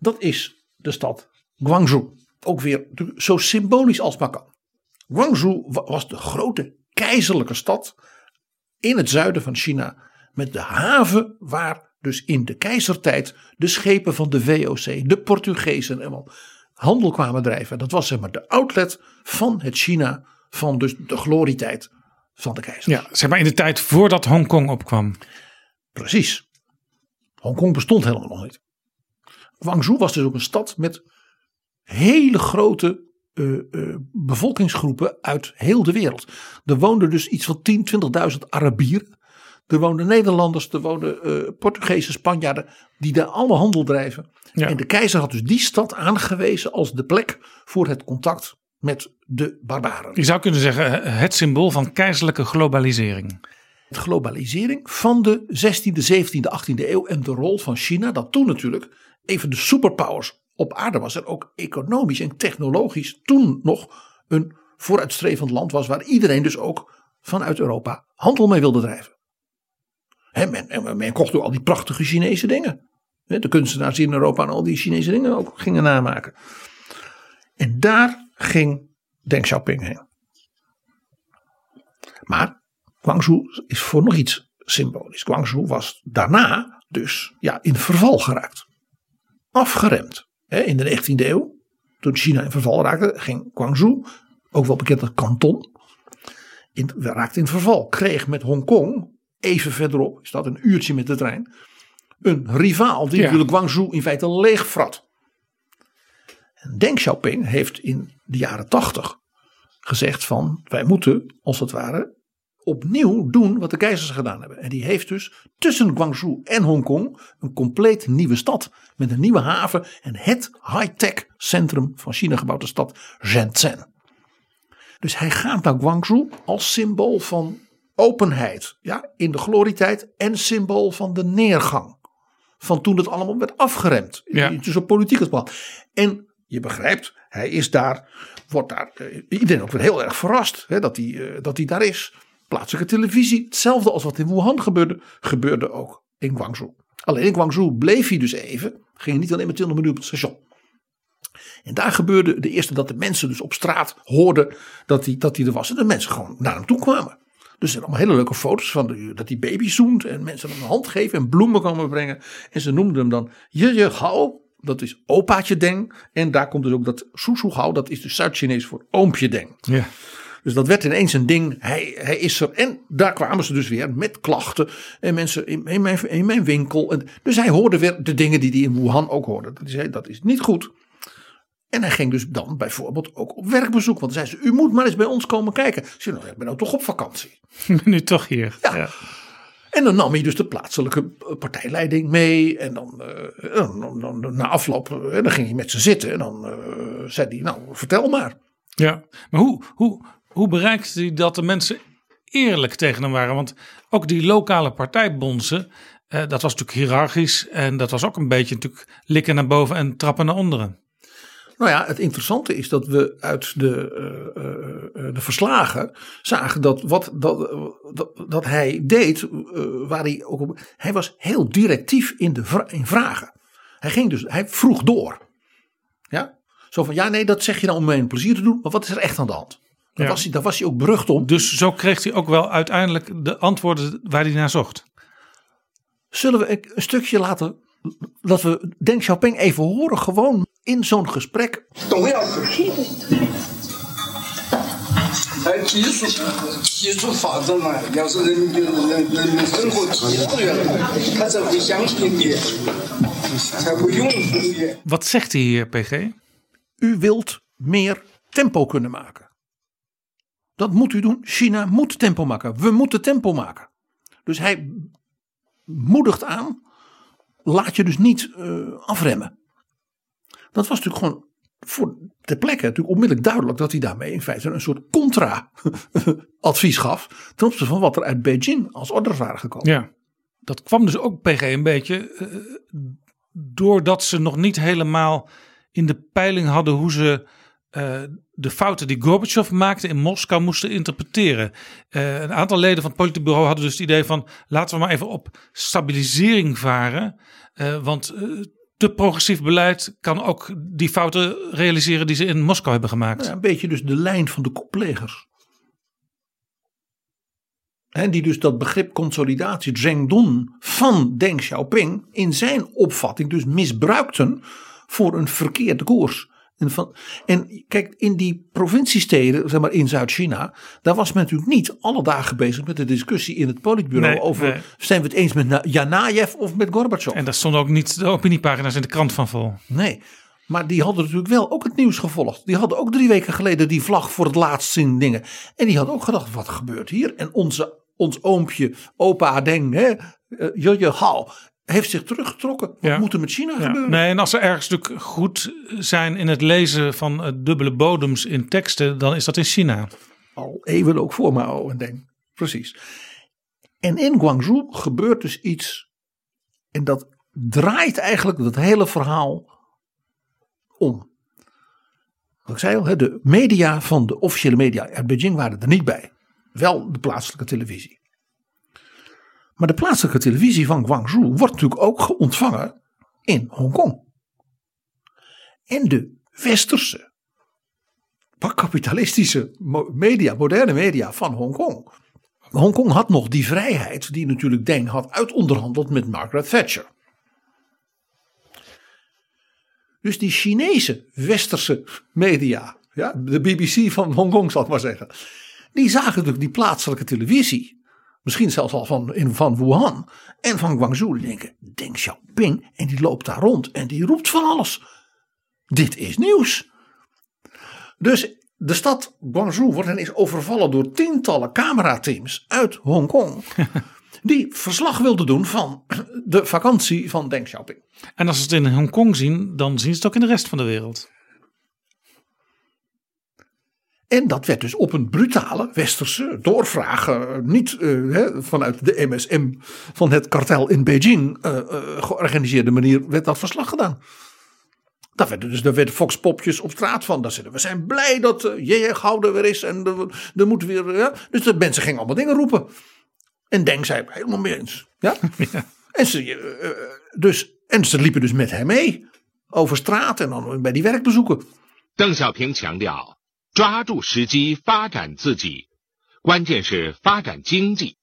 Dat is de stad Guangzhou. Ook weer zo symbolisch als maar kan. Guangzhou wa- was de grote keizerlijke stad in het zuiden van China. Met de haven waar dus in de keizertijd de schepen van de VOC, de Portugezen en wel handel kwamen drijven. Dat was zeg maar de outlet van het China van dus de glorietijd van de keizer. Ja, zeg maar in de tijd voordat Hongkong opkwam. Precies. Hongkong bestond helemaal nog niet. Guangzhou was dus ook een stad met hele grote eh, eh, bevolkingsgroepen uit heel de wereld. Er woonden dus iets van 10, 20.000 Arabieren. Er woonden Nederlanders, er woonden eh Portugezen, Spanjaarden, die daar alle handel drijven. Ja. En de keizer had dus die stad aangewezen als de plek voor het contact met de barbaren. Je zou kunnen zeggen het symbool van keizerlijke globalisering. de globalisering van de 16e, 17e, 18e eeuw en de rol van China, dat toen natuurlijk even de superpowers op aarde was en ook economisch en technologisch toen nog een vooruitstrevend land was waar iedereen dus ook vanuit Europa handel mee wilde drijven. Hè, men, en men kocht ook al die prachtige Chinese dingen. De kunstenaars die in Europa en al die Chinese dingen ook gingen namaken. En daar ging Deng Xiaoping heen. Maar Guangzhou is voor nog iets symbolisch. Guangzhou was daarna dus ja, in verval geraakt. Afgeremd. Hè, in de 19e eeuw, toen China in verval raakte, ging Guangzhou, ook wel bekend als Canton, in, raakte in verval. Kreeg met Hongkong, even verderop, is dat een uurtje met de trein, een rivaal die Ja. natuurlijk Guangzhou in feite leegfrat. En Deng Xiaoping heeft in de jaren 80 gezegd van wij moeten als het ware opnieuw doen wat de keizers gedaan hebben. En die heeft dus tussen Guangzhou en Hongkong een compleet nieuwe stad. Met een nieuwe haven en het high-tech centrum van China gebouwd, de stad Shenzhen. Dus hij gaat naar Guangzhou als symbool van openheid ja, in de glorietijd en symbool van de neergang. Van toen het allemaal werd afgeremd. Ja. Dus op politiek het plan. En je begrijpt, hij is daar, wordt daar, eh, iedereen ook weer heel erg verrast hè, dat, hij, eh, dat hij daar is. Plaatselijke televisie, hetzelfde als wat in Wuhan gebeurde, gebeurde ook in Guangzhou. Alleen in Guangzhou bleef hij dus even, ging niet alleen met 20 minuten op het station. En daar gebeurde de eerste dat de mensen dus op straat hoorden dat hij, dat hij er was. En de mensen gewoon naar hem toe kwamen. Dus er zijn allemaal hele leuke foto's van dat die baby zoent. En mensen hem een hand geven en bloemen komen brengen. En ze noemden hem dan je je gauw. Dat is opaatje Deng. En daar komt dus ook dat gauw. Dat is dus Zuid-Chinees voor oompje Deng. Ja. Dus dat werd ineens een ding. Hij, hij is er. En daar kwamen ze dus weer met klachten. En mensen in, in, mijn, in mijn winkel. En, dus hij hoorde weer de dingen die hij in Wuhan ook hoorde. Dat is, dat is niet goed. En hij ging dus dan bijvoorbeeld ook op werkbezoek. Want dan zei ze, u moet maar eens bij ons komen kijken. Ik zei, nou, ik ben nou toch op vakantie. [LAUGHS] Nu toch hier. Ja. En dan nam hij dus de plaatselijke eh, partijleiding mee. En dan, eh, dan, dan, na afloop, eh, dan ging hij met ze zitten. En dan eh, zei hij, nou vertel maar. Ja, maar hoe, hoe, hoe bereikte hij dat de mensen eerlijk tegen hem waren? Want ook die lokale partijbonzen, eh, dat was natuurlijk hiërarchisch. En dat was ook een beetje natuurlijk likken naar boven en trappen naar onderen. Nou ja, het interessante is dat we uit de, eh, eh, de verslagen zagen dat wat dat, dat, dat hij deed, eh, waar hij ook op, hij was heel directief in de vra- in vragen. Hij ging dus, hij vroeg door. Ja, zo van ja, nee, dat zeg je nou om mijn plezier te doen, maar wat is er echt aan de hand? Daar, Ja. was hij, daar was hij ook berucht om. Dus zo kreeg hij ook wel uiteindelijk de antwoorden waar hij naar zocht. Zullen we een stukje laten, dat we Deng Xiaoping even horen, gewoon in zo'n gesprek. Wat zegt hij hier, PG? U wilt meer tempo kunnen maken. Dat moet u doen. China moet tempo maken. We moeten tempo maken. Dus hij moedigt aan. Laat je dus niet eh, afremmen. Dat was natuurlijk gewoon voor de plekke natuurlijk onmiddellijk duidelijk dat hij daarmee in feite een soort contra-advies gaf. ten opzichte van wat er uit Beijing als orders waren gekomen. Ja, dat kwam dus ook PG een beetje eh, doordat ze nog niet helemaal in de peiling hadden hoe ze eh, de fouten die Gorbachev maakte in Moskou moesten interpreteren. Eh, een aantal leden van het Politbureau hadden dus het idee van laten we maar even op stabilisering varen. Eh, want te progressief beleid kan ook die fouten realiseren die ze in Moskou hebben gemaakt. Ja, een beetje dus de lijn van de koplegers. Die dus dat begrip consolidatie, Zhengdun, van Deng Xiaoping in zijn opvatting dus misbruikten voor een verkeerde koers. En, van, en kijk, in die provinciesteden, zeg maar in Zuid-China, daar was men natuurlijk niet alle dagen bezig met de discussie in het politbureau Nee, over nee. zijn we het eens met Na- Janajev of met Gorbachev. En daar stonden ook niet de opiniepagina's in de krant van vol. Nee, maar die hadden natuurlijk wel ook het nieuws gevolgd. Die hadden ook drie weken geleden die vlag voor het laatst zien dingen. En die hadden ook gedacht, wat gebeurt hier? En onze, ons oompje, opa Deng, hè, eh, Jojo Hao, heeft zich teruggetrokken. Wat Ja. moet er met China Ja, gebeuren? nee, en als ze ergens natuurlijk goed zijn in het lezen van eh, dubbele bodems in teksten, dan is dat in China. Al eeuwen ook voor Mao en Deng. Precies. En in Guangzhou gebeurt dus iets. En dat draait eigenlijk dat hele verhaal om. Wat ik zei al, hè, de media van de officiële media uit Beijing waren er niet bij. Wel de plaatselijke televisie. Maar de plaatselijke televisie van Guangzhou wordt natuurlijk ook ontvangen in Hongkong. En de westerse, kapitalistische media, moderne media van Hongkong. Hongkong had nog die vrijheid die natuurlijk Deng had uitonderhandeld met Margaret Thatcher. Dus die Chinese westerse media, ja, de BBC van Hongkong zal ik maar zeggen. Die zagen natuurlijk die plaatselijke televisie. Misschien zelfs al van, in, van Wuhan en van Guangzhou. Die denken, Deng Xiaoping. En die loopt daar rond en die roept van alles. Dit is nieuws. Dus de stad Guangzhou wordt ineens overvallen door tientallen camerateams uit Hongkong. [LAUGHS] die verslag wilden doen van de vakantie van Deng Xiaoping. En als ze het in Hongkong zien, dan zien ze het ook in de rest van de wereld. En dat werd dus op een brutale westerse doorvraag, eh, niet eh, vanuit de MSM van het kartel in Beijing eh, georganiseerde manier, werd dat verslag gedaan. Daar werden dus daar werden foxpopjes op straat van. Daar zeiden we zijn blij dat J.J. Gouden weer is en er moet weer. Ja. Dus de mensen gingen allemaal dingen roepen. En denk zei helemaal mee eens. Ja? [LAUGHS] En, ze, dus, en ze liepen dus met hem mee over straat en dan bij die werkbezoeken. Deng Xiaoping 抓住时机发展自己，关键是发展经济。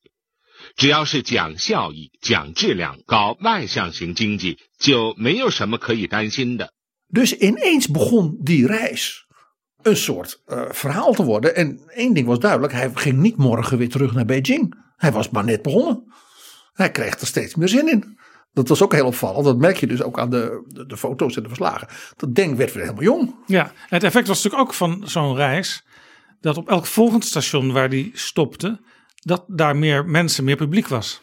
只要是讲效益、讲质量、搞外向型经济，就没有什么可以担心的。Dus ineens begon die reis een soort uh, verhaal te worden. En één ding was duidelijk: hij ging niet morgen weer terug naar Beijing. Hij was maar net begonnen. Hij kreeg er steeds meer zin in. Dat was ook heel opvallend. Dat merk je dus ook aan de, de, de foto's en de verslagen. Dat Deng werd weer helemaal jong. Ja, het effect was natuurlijk ook van zo'n reis. Dat op elk volgend station waar die stopte, dat daar meer mensen, meer publiek was.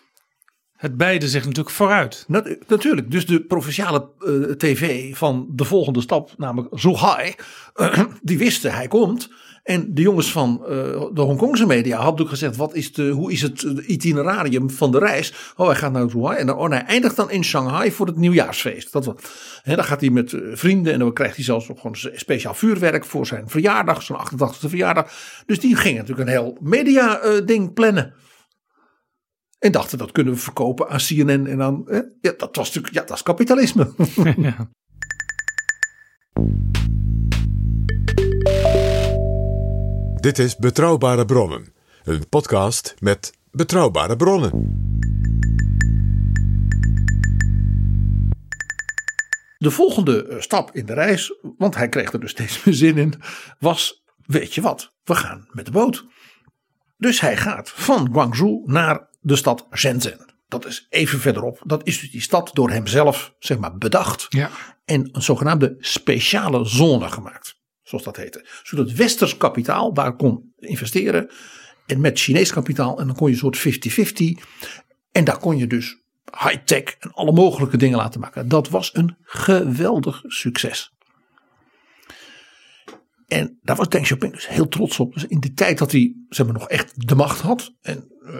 Het beide zich natuurlijk vooruit. Nat natuurlijk. Dus de provinciale uh, tv van de volgende stap, namelijk Zhuhai, uh, [CLEARS THROAT] die wisten hij komt. En de jongens van uh, de Hongkongse media hadden natuurlijk gezegd: wat is de, hoe is het itinerarium van de reis? Oh, hij gaat naar en dan, oh, hij eindigt dan in Shanghai voor het nieuwjaarsfeest. Dat, hè, dan gaat hij met uh, vrienden en dan krijgt hij zelfs nog gewoon speciaal vuurwerk voor zijn verjaardag, zijn 88e verjaardag. Dus die gingen natuurlijk een heel media-ding plannen. En dachten dat kunnen we verkopen aan CNN en aan. Ja, dat was natuurlijk. Ja, dat is kapitalisme. [LAUGHS] ja. Dit is Betrouwbare Bronnen, een podcast met betrouwbare bronnen. De volgende eh, stap in de reis, want hij kreeg er dus steeds meer zin in, was: weet je wat, we gaan met de boot. Dus hij gaat van Guangzhou naar de stad Shenzhen. Dat is even verderop. Dat is dus die stad door hemzelf zeg maar, bedacht. Ja. En een zogenaamde speciale zone gemaakt. Zoals dat heette. Zodat westers kapitaal daar kon investeren. En met Chinees kapitaal. En dan kon je een soort 50-50. En daar kon je dus high-tech en alle mogelijke dingen laten maken. Dat was een geweldig succes. En daar was Deng Xiaoping dus heel trots op. Dus in de tijd dat hij zeg maar, nog echt de macht had. En uh,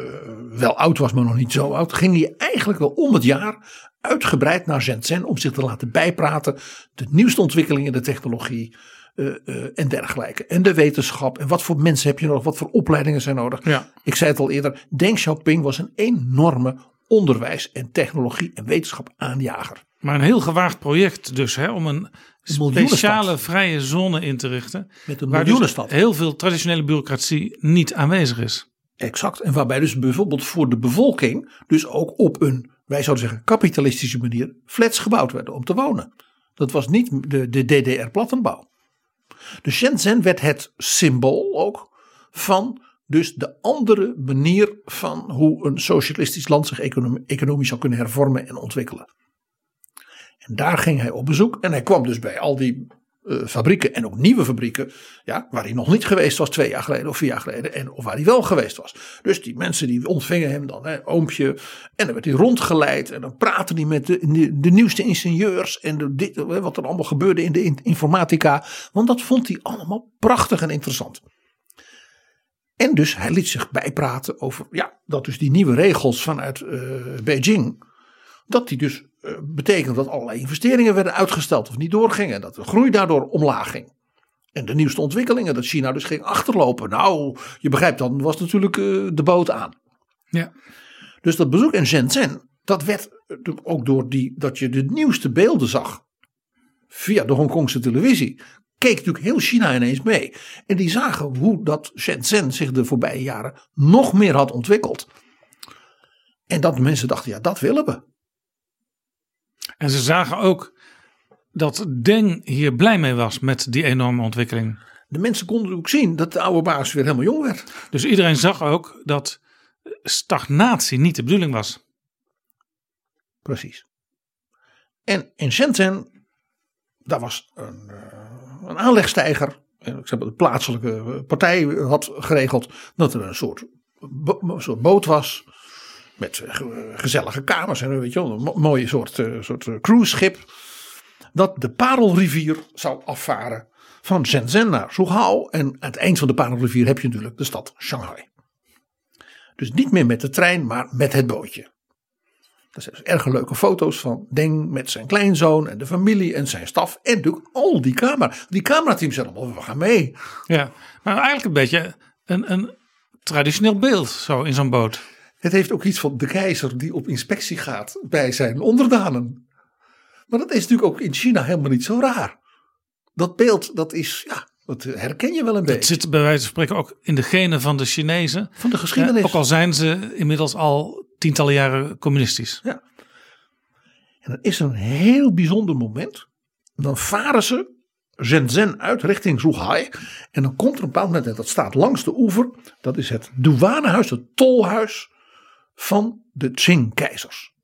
wel oud was, maar nog niet zo oud. Ging hij eigenlijk wel om het jaar uitgebreid naar Shenzhen. Om zich te laten bijpraten. De nieuwste ontwikkelingen in de technologie. Uh, uh, en dergelijke. En de wetenschap. En wat voor mensen heb je nodig? Wat voor opleidingen zijn nodig? Ja. Ik zei het al eerder. Deng Xiaoping was een enorme onderwijs en technologie en wetenschap aanjager. Maar een heel gewaagd project dus hè, om een speciale vrije zone in te richten. Met een waar dus miljoenenstad. heel veel traditionele bureaucratie niet aanwezig is. Exact. En waarbij dus bijvoorbeeld voor de bevolking dus ook op een, wij zouden zeggen, kapitalistische manier flats gebouwd werden om te wonen. Dat was niet de, de DDR-plattenbouw. Dus Shenzhen werd het symbool ook van dus de andere manier van hoe een socialistisch land zich economisch zou kunnen hervormen en ontwikkelen. En daar ging hij op bezoek en hij kwam dus bij al die uh, fabrieken en ook nieuwe fabrieken, ja, waar hij nog niet geweest was twee jaar geleden of vier jaar geleden, en, of waar hij wel geweest was. Dus die mensen die ontvingen hem dan, hè, oompje, en dan werd hij rondgeleid en dan praatte hij met de, de, nieuwste ingenieurs en dit, wat er allemaal gebeurde in de informatica, want dat vond hij allemaal prachtig en interessant. En dus hij liet zich bijpraten over ja, dat dus die nieuwe regels vanuit uh, Beijing. Dat die dus betekent dat allerlei investeringen werden uitgesteld of niet doorgingen. Dat de groei daardoor omlaag ging. En de nieuwste ontwikkelingen, dat China dus ging achterlopen. Nou, je begrijpt, dan was natuurlijk uh, de boot aan. Ja. Dus dat bezoek in Shenzhen, dat werd ook door die, dat je de nieuwste beelden zag. Via de Hongkongse televisie keek natuurlijk heel China ineens mee. En die zagen hoe dat Shenzhen zich de voorbije jaren nog meer had ontwikkeld. En dat mensen dachten, ja, dat willen we. En ze zagen ook dat Deng hier blij mee was met die enorme ontwikkeling. De mensen konden ook zien dat de oude baas weer helemaal jong werd. Dus iedereen zag ook dat stagnatie niet de bedoeling was. Precies. En in Shenzhen, daar was een, een aanlegstijger. Ik zeg de plaatselijke partij had geregeld dat er een soort, een soort boot was. Met gezellige kamers en weet je wel, een mooie soort, soort cruiseschip. Dat de Parelrivier zou afvaren van Shenzhen naar Zhuhao. En aan het eind van de Parelrivier heb je natuurlijk de stad Shanghai. Dus niet meer met de trein, maar met het bootje. Er zijn dus erg leuke foto's van Deng met zijn kleinzoon en de familie en zijn staf. En natuurlijk al die camera. Die camerateams zijn allemaal, we gaan mee. Ja, maar eigenlijk een beetje een, een traditioneel beeld zo in zo'n boot. Het heeft ook iets van de keizer die op inspectie gaat bij zijn onderdanen. Maar dat is natuurlijk ook in China helemaal niet zo raar. Dat beeld, dat is, ja, dat herken je wel een beetje. Het zit bij wijze van spreken ook in de genen van de Chinezen. Van de geschiedenis. Ja, ook al zijn ze inmiddels al tientallen jaren communistisch. Ja. En dan is er een heel bijzonder moment. Dan varen ze Shenzhen uit richting Zhuhai. En dan komt er een bepaald moment, en dat staat langs de oever. Dat is het douanehuis, het tolhuis van de Qing-keizers.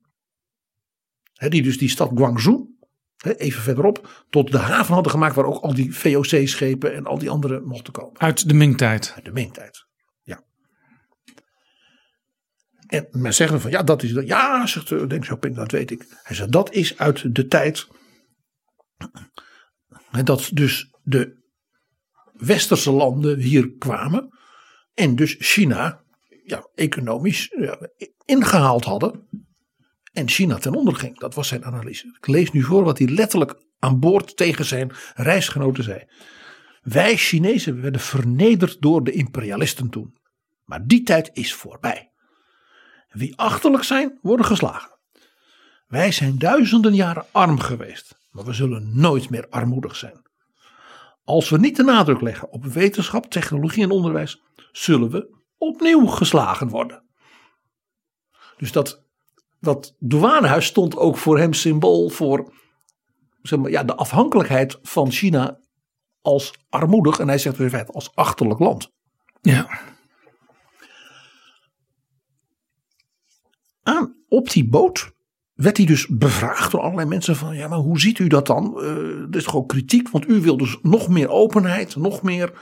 Die dus die stad Guangzhou, even verderop, tot de haven hadden gemaakt. Waar ook al die VOC-schepen en al die andere mochten komen. Uit de Ming-tijd. Uit de Ming-tijd, ja. En men zeggen van ja, dat is dat. Ja, zegt de Deng Xiaoping, dat weet ik. Hij zegt dat is uit de tijd. Dat dus de westerse landen hier kwamen. En dus China ja, economisch ingehaald hadden. En China ten onder ging. Dat was zijn analyse. Ik lees nu voor wat hij letterlijk aan boord tegen zijn reisgenoten zei. Wij Chinezen werden vernederd door de imperialisten toen. Maar die tijd is voorbij. Wie achterlijk zijn, worden geslagen. Wij zijn duizenden jaren arm geweest, maar we zullen nooit meer armoedig zijn. als we niet de nadruk leggen op wetenschap, technologie en onderwijs, zullen we opnieuw geslagen worden. Dus dat, dat douanehuis stond ook voor hem symbool voor zeg maar, ja, de afhankelijkheid van China als armoedig en hij zegt in feite als achterlijk land. Ja. Aan, op die boot werd hij dus bevraagd door allerlei mensen van ja maar hoe ziet u dat dan? Uh, er is toch ook kritiek want u wil dus nog meer openheid, nog meer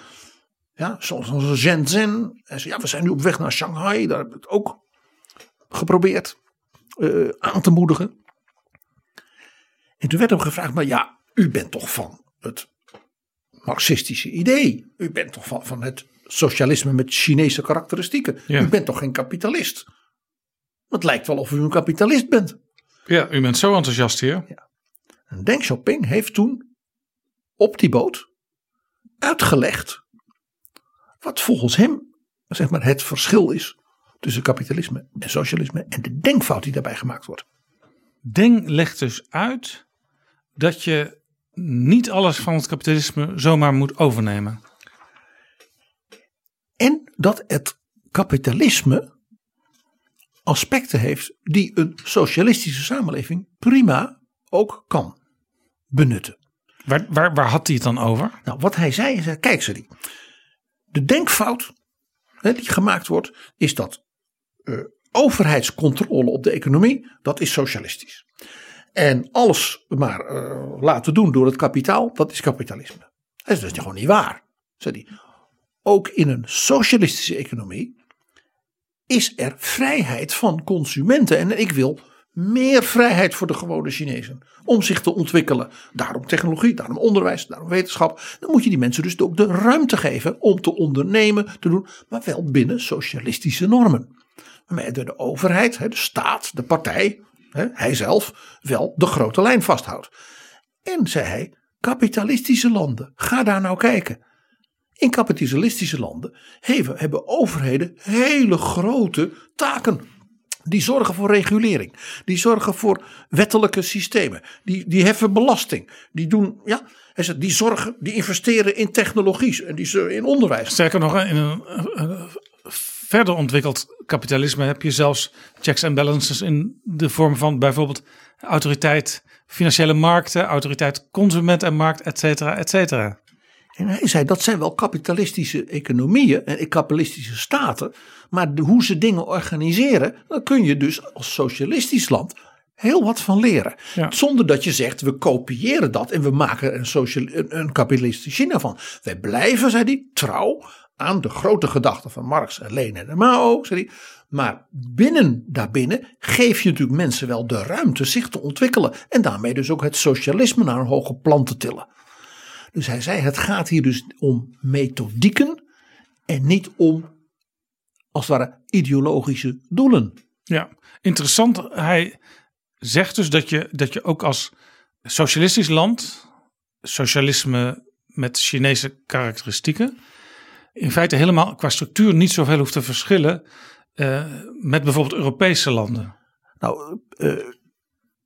ja, zoals een Shenzhen. En zei, ja we zijn nu op weg naar Shanghai, daar hebben we het ook geprobeerd uh, aan te moedigen. En toen werd hem gevraagd maar ja u bent toch van het marxistische idee. U bent toch van, van het socialisme met Chinese karakteristieken. Ja. U bent toch geen kapitalist? Het lijkt wel of u een kapitalist bent. Ja, u bent zo enthousiast hier. Ja. En Deng Xiaoping heeft toen op die boot uitgelegd wat volgens hem zeg maar, het verschil is tussen kapitalisme en socialisme en de denkfout die daarbij gemaakt wordt. Deng legt dus uit dat je niet alles van het kapitalisme zomaar moet overnemen. En dat het kapitalisme aspecten heeft die een socialistische samenleving prima ook kan benutten. Waar, waar, waar had hij het dan over? Nou, wat hij zei is, kijk ze die. De denkfout hè, die gemaakt wordt, is dat uh, overheidscontrole op de economie, dat is socialistisch. En alles maar uh, laten doen door het kapitaal, dat is kapitalisme. Dat is dus gewoon niet waar, zei hij. Ook in een socialistische economie is er vrijheid van consumenten. En ik wil meer vrijheid voor de gewone Chinezen. Om zich te ontwikkelen. Daarom technologie, daarom onderwijs, daarom wetenschap. Dan moet je die mensen dus ook de ruimte geven om te ondernemen, te doen. Maar wel binnen socialistische normen. Waarmee de overheid, de staat, de partij, hij zelf, wel de grote lijn vasthoudt. En zei hij, kapitalistische landen, ga daar nou kijken. In kapitalistische landen hebben overheden hele grote taken. Die zorgen voor regulering. Die zorgen voor wettelijke systemen. Die, die heffen belasting. Die doen, ja, die zorgen, die investeren in technologie en die in onderwijs. Sterker nog, in een, een verder ontwikkeld kapitalisme heb je zelfs checks en balances in de vorm van bijvoorbeeld autoriteit financiële markten, autoriteit consument en markt, et cetera, et cetera. En hij zei dat zijn wel kapitalistische economieën en kapitalistische staten. Maar de, hoe ze dingen organiseren, dan kun je dus als socialistisch land heel wat van leren. Ja. Zonder dat je zegt we kopiëren dat en we maken een, social, een, een kapitalistisch China van. Wij blijven, zei hij, trouw aan de grote gedachten van Marx en Lenin en Mao. Zei hij. Maar binnen daarbinnen geef je natuurlijk mensen wel de ruimte zich te ontwikkelen. En daarmee dus ook het socialisme naar een hoger plan te tillen. Dus hij zei: het gaat hier dus om methodieken en niet om, als het ware, ideologische doelen. Ja, interessant. Hij zegt dus dat je, dat je ook als socialistisch land, socialisme met Chinese karakteristieken, in feite helemaal qua structuur niet zoveel hoeft te verschillen uh, met bijvoorbeeld Europese landen. Nou, uh,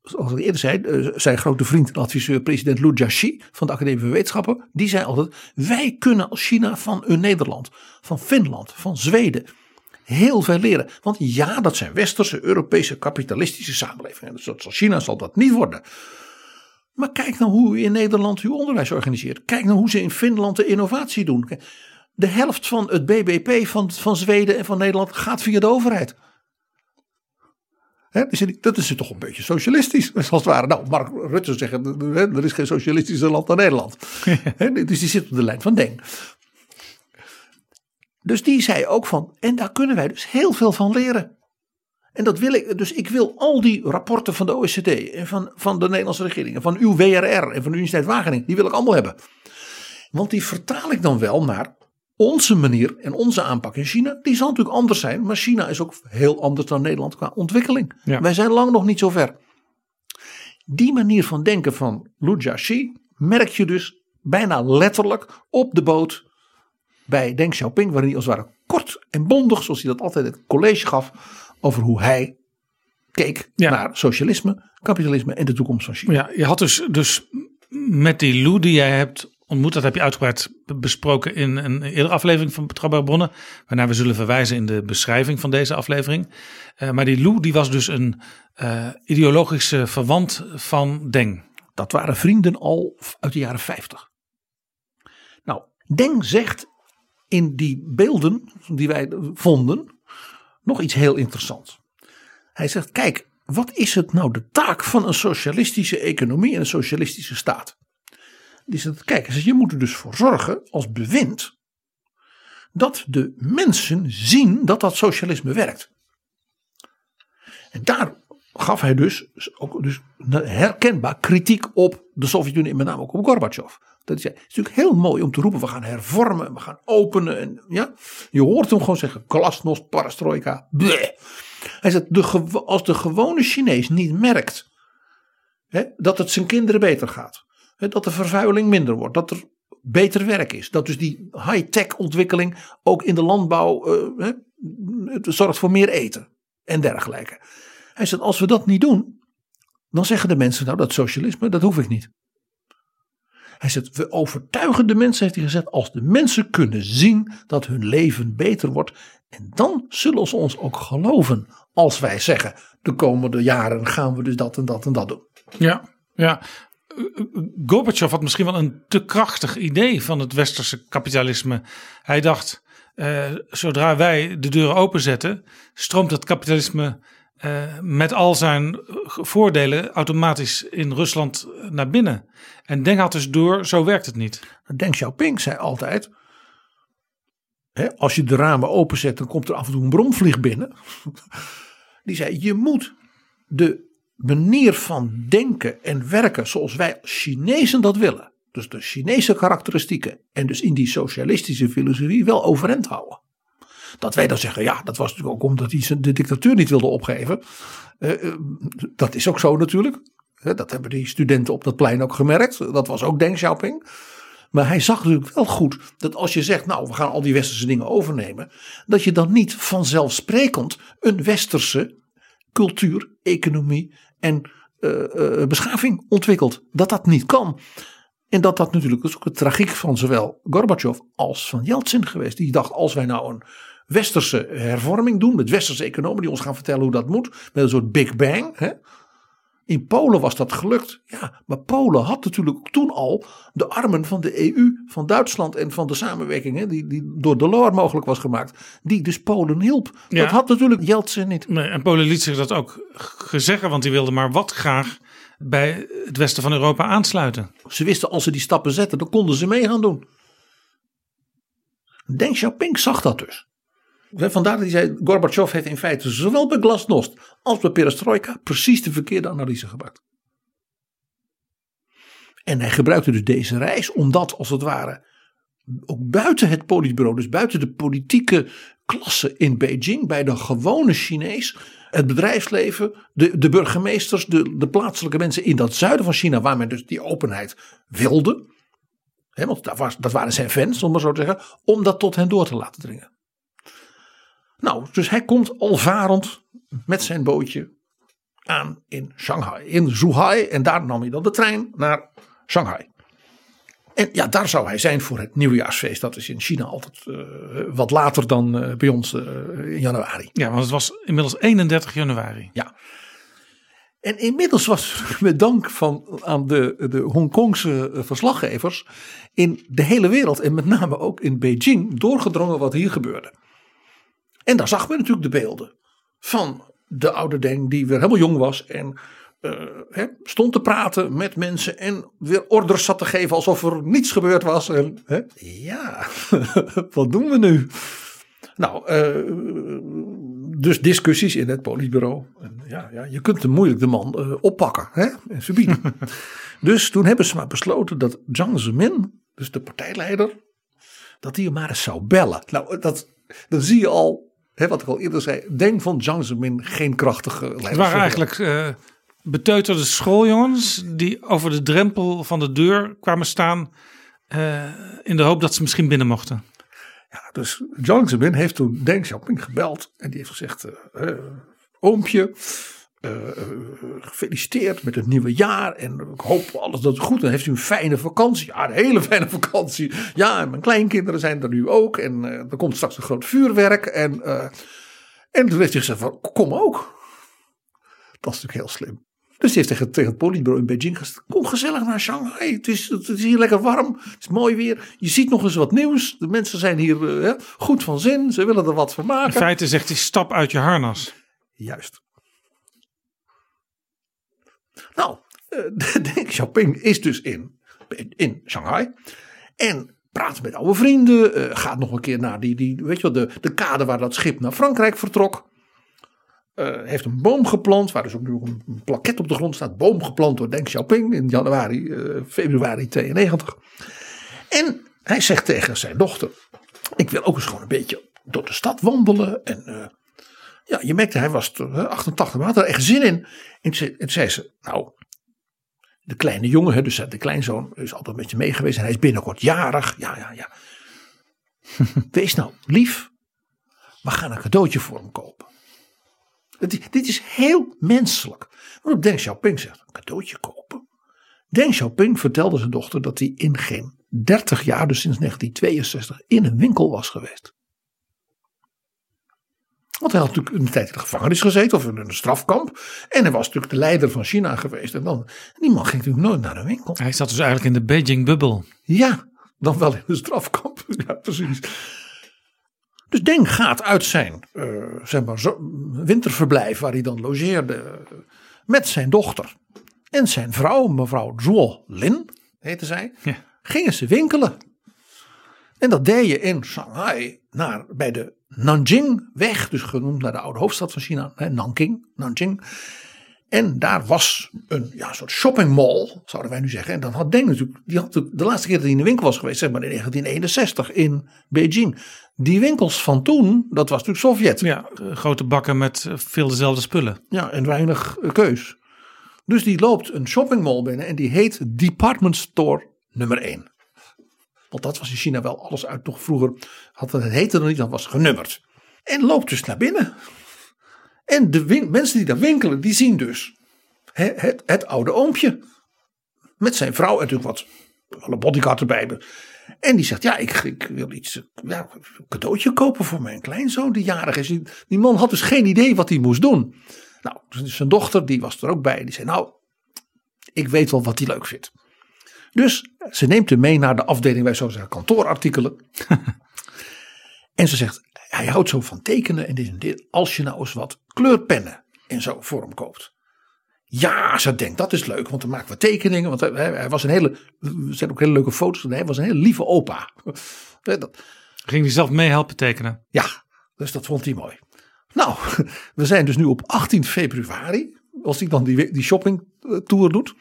zoals ik eerder zei, uh, zijn grote vriend en adviseur president Lu Jiaxi van de Academie van Wetenschappen, die zei altijd: wij kunnen als China van een Nederland, van Finland, van Zweden heel veel leren. Want ja, dat zijn westerse, Europese, kapitalistische samenlevingen. Dus zoals China zal dat niet worden. Maar kijk nou hoe u in Nederland uw onderwijs organiseert. Kijk nou hoe ze in Finland de innovatie doen. De helft van het BBP van, van Zweden en van Nederland gaat via de overheid. He, dat is toch een beetje socialistisch, [LAUGHS] als het ware. Nou, Mark Rutte zegt, er is geen socialistische land dan Nederland. He, dus die zit op de lijn van Deng. Dus die zei ook van, en daar kunnen wij dus heel veel van leren. En dat wil ik, dus ik wil al die rapporten van de OECD en van, van de Nederlandse regering en van uw WRR en van de Universiteit Wageningen, die wil ik allemaal hebben. Want die vertaal ik dan wel naar onze manier en onze aanpak in China. Die zal natuurlijk anders zijn, maar China is ook heel anders dan Nederland qua ontwikkeling. Ja. Wij zijn lang nog niet zo ver. Die manier van denken van Lu Jiaxi merk je dus bijna letterlijk op de boot bij Deng Xiaoping, waarin hij als het ware kort en bondig, zoals hij dat altijd het college gaf, over hoe hij keek Ja. naar socialisme, kapitalisme en de toekomst van China. Ja, je had dus, dus met die Lu die jij hebt ontmoet. Dat heb je uitgebreid besproken in een eerdere aflevering van Betrouwbare Bronnen. Waarnaar we zullen verwijzen in de beschrijving van deze aflevering. Uh, maar die Lou die was dus een uh, ideologische verwant van Deng. Dat waren vrienden al uit de jaren 50. Nou, Deng zegt in die beelden die wij vonden nog iets heel interessants. Hij zegt: Kijk, wat is het nou de taak van een socialistische economie en een socialistische staat? Die zegt: Kijk, je moet er dus voor zorgen als bewind dat de mensen zien dat dat socialisme werkt. En daar gaf hij dus ook dus herkenbaar kritiek op de Sovjet-Unie met name ook op Gorbachev. Dat is, het is natuurlijk heel mooi om te roepen: we gaan hervormen, we gaan openen. En, ja, je hoort hem gewoon zeggen: glasnost, parastroika. Bleh. Hij zegt: de, als de gewone Chinees niet merkt hè, dat het zijn kinderen beter gaat, hè, dat de vervuiling minder wordt, dat er beter werk is, dat dus die high-tech ontwikkeling ook in de landbouw uh, hè, zorgt voor meer eten en dergelijke. Hij zegt: als we dat niet doen, dan zeggen de mensen: nou, dat socialisme, dat hoef ik niet. Hij zegt, we overtuigen de mensen, heeft hij gezegd, als de mensen kunnen zien dat hun leven beter wordt. En dan zullen ze ons ook geloven als wij zeggen, de komende jaren gaan we dus dat en dat en dat doen. Ja, ja. Gorbachev had misschien wel een te krachtig idee van het westerse kapitalisme. Hij dacht, eh, zodra wij de deuren openzetten, stroomt het kapitalisme uh, met al zijn voordelen automatisch in Rusland naar binnen. En Deng had dus door, zo werkt het niet. Deng Xiaoping zei altijd, als je de ramen openzet dan komt er af en toe een bromvlieg binnen. [LAUGHS] Die zei, je moet de manier van denken en werken zoals wij Chinezen dat willen. Dus de Chinese karakteristieken en dus in die socialistische filosofie wel overeind houden. Dat wij dan zeggen, ja, dat was natuurlijk ook omdat hij de dictatuur niet wilde opgeven. Uh, dat is ook zo natuurlijk. Dat hebben die studenten op dat plein ook gemerkt. Dat was ook Deng Xiaoping. Maar hij zag natuurlijk wel goed dat als je zegt, nou, we gaan al die westerse dingen overnemen, dat je dan niet vanzelfsprekend een westerse cultuur, economie en uh, beschaving ontwikkelt. Dat dat niet kan. En dat dat natuurlijk is ook de tragiek van zowel Gorbachev als van Yeltsin geweest. Die dacht, als wij nou een westerse hervorming doen. Met westerse economen die ons gaan vertellen hoe dat moet. Met een soort Big Bang. Hè? In Polen was dat gelukt. Ja, maar Polen had natuurlijk toen al de armen van de EU, van Duitsland en van de samenwerking hè, die, die door Delors mogelijk was gemaakt. Die dus Polen hielp. Ja. Dat had natuurlijk Jeltsin niet. Nee, en Polen liet zich dat ook gezeggen, want die wilde maar wat graag bij het westen van Europa aansluiten. Ze wisten als ze die stappen zetten, dan konden ze mee gaan doen. Deng Xiaoping zag dat dus. Vandaar dat hij zei, Gorbachev heeft in feite zowel bij Glasnost als bij Perestroika precies de verkeerde analyse gebruikt. En hij gebruikte dus deze reis omdat als het ware ook buiten het politbureau, dus buiten de politieke klasse in Beijing, bij de gewone Chinees, het bedrijfsleven, de, de burgemeesters, de, de plaatselijke mensen in dat zuiden van China, waar men dus die openheid wilde, want dat, dat waren zijn fans, om maar zo te zeggen, om dat tot hen door te laten dringen. Nou, dus hij komt al varend met zijn bootje aan in Shanghai, in Zhuhai. En daar nam hij dan de trein naar Shanghai. En ja, daar zou hij zijn voor het nieuwjaarsfeest. Dat is in China altijd uh, wat later dan uh, bij ons uh, in januari. Ja, want het was inmiddels 31 januari. Ja. En inmiddels was [LAUGHS] met dank van, aan de, de Hongkongse verslaggevers in de hele wereld en met name ook in Beijing doorgedrongen wat hier gebeurde. En daar zag men natuurlijk de beelden van de oude Deng die weer helemaal jong was en uh, stond te praten met mensen en weer orders zat te geven alsof er niets gebeurd was. En, ja, [LAUGHS] wat doen we nu? Nou, uh, dus discussies in het politbureau. En ja, ja, je kunt hem moeilijk de man uh, oppakken hè, en verbieden. [LAUGHS] dus toen hebben ze maar besloten dat Jiang Zemin, dus de partijleider, dat hij hem maar eens zou bellen. Nou, dat, dan zie je al wat ik al eerder zei, denk van Jiang Zemin geen krachtige leiders. Het waren eigenlijk uh, beteuterde schooljongens die over de drempel van de deur kwamen staan uh, in de hoop dat ze misschien binnen mochten. Ja, dus Jiang Zemin heeft toen Deng Xiaoping gebeld en die heeft gezegd, uh, oompje, eh, eh, gefeliciteerd met het nieuwe jaar. En ik hoop alles dat het goed. Dan heeft u een fijne vakantie. Ja, een hele fijne vakantie. Ja, en mijn kleinkinderen zijn er nu ook. En eh, er komt straks een groot vuurwerk. En, en toen heeft hij gezegd van, kom ook. Dat is natuurlijk heel slim. Dus die heeft tegen, tegen het politbureau in Beijing gezegd: Kom gezellig naar Shanghai. Het is, het is hier lekker warm. Het is mooi weer. Je ziet nog eens wat nieuws. De mensen zijn hier goed van zin. Ze willen er wat van maken. In feite zegt hij stap uit je harnas. Juist. Nou, eh, [LAUGHS] Deng Xiaoping is dus in, in Shanghai. En praat met oude vrienden. eh, gaat nog een keer naar die, die weet je wel, de, de kade waar dat schip naar Frankrijk vertrok. Eh, heeft een boom geplant, waar dus ook nu een, een plaket op de grond staat. Boom geplant door Deng Xiaoping in januari, eh, februari 92. En hij zegt tegen zijn dochter: Ik wil ook eens gewoon een beetje door de stad wandelen. En eh, ja, je merkte, hij was eh, 88, maar had er echt zin in. En toen zei ze: Nou, de kleine jongen, dus de kleinzoon, is altijd een beetje mee geweest. En hij is binnenkort jarig. Ja, ja, ja. [LAUGHS] Wees nou lief. We gaan een cadeautje voor hem kopen. Het dit is heel menselijk. Waarop Deng Xiaoping zegt, een cadeautje kopen. Deng Xiaoping vertelde zijn dochter dat hij in geen 30 jaar, dus sinds 1962, in een winkel was geweest. Want hij had natuurlijk een tijd in de gevangenis gezeten of in een strafkamp. En hij was natuurlijk de leider van China geweest. En dan, die man ging natuurlijk nooit naar een winkel. Hij zat dus eigenlijk in de Beijing-bubbel. Ja, dan wel in een strafkamp. [LAUGHS] Ja, precies. Dus Deng gaat uit zijn eh, zeg maar, winterverblijf, waar hij dan logeerde, eh, met zijn dochter en zijn vrouw, mevrouw Zhuo Lin, heette zij, Ja. gingen ze winkelen. En dat deed je in Shanghai naar, bij de Nanjingweg, dus genoemd naar de oude hoofdstad van China, hè, Nanking, Nanjing. En daar was een ja, soort shoppingmall, zouden wij nu zeggen. En dan had Deng natuurlijk, die had de laatste keer dat hij in de winkel was geweest, zeg maar in 1961 in Beijing. Die winkels van toen, dat was natuurlijk Sovjet. Ja, grote bakken met eh, veel dezelfde spullen. Ja, en weinig eh, keus. Dus die loopt een shoppingmall binnen en die heet Department Store nummer 1. Want dat was in China wel alles uit nog vroeger. Had het, het heette nog niet, dat was genummerd. En loopt dus naar binnen. En de mensen die daar winkelen, die zien dus het, het oude oompje. Met zijn vrouw en natuurlijk wat alle bodyguard erbij. En die zegt, ja, ik, ik wil iets, een cadeautje kopen voor mijn kleinzoon die jarig is. Die, die man had dus geen idee wat hij moest doen. Nou, dus zijn dochter, die was er ook bij. Die zei, nou, ik weet wel wat hij leuk vindt. Dus ze neemt hem mee naar de afdeling, wij zo zeggen, kantoorartikelen. [LAUGHS] en ze zegt, hij houdt zo van tekenen en dit en dit. Als je nou eens wat kleurpennen en zo voor hem koopt. Ja, ze denkt, dat is leuk, want dan maken we tekeningen. Want hij, hij was een hele, er zijn ook hele leuke foto's van. Hij was een hele lieve opa. [LAUGHS] Dat, Ging hij zelf mee helpen tekenen? ja, dus dat vond hij mooi. Nou, [LAUGHS] we zijn dus nu op 18 februari, als hij dan die, die shoppingtour doet.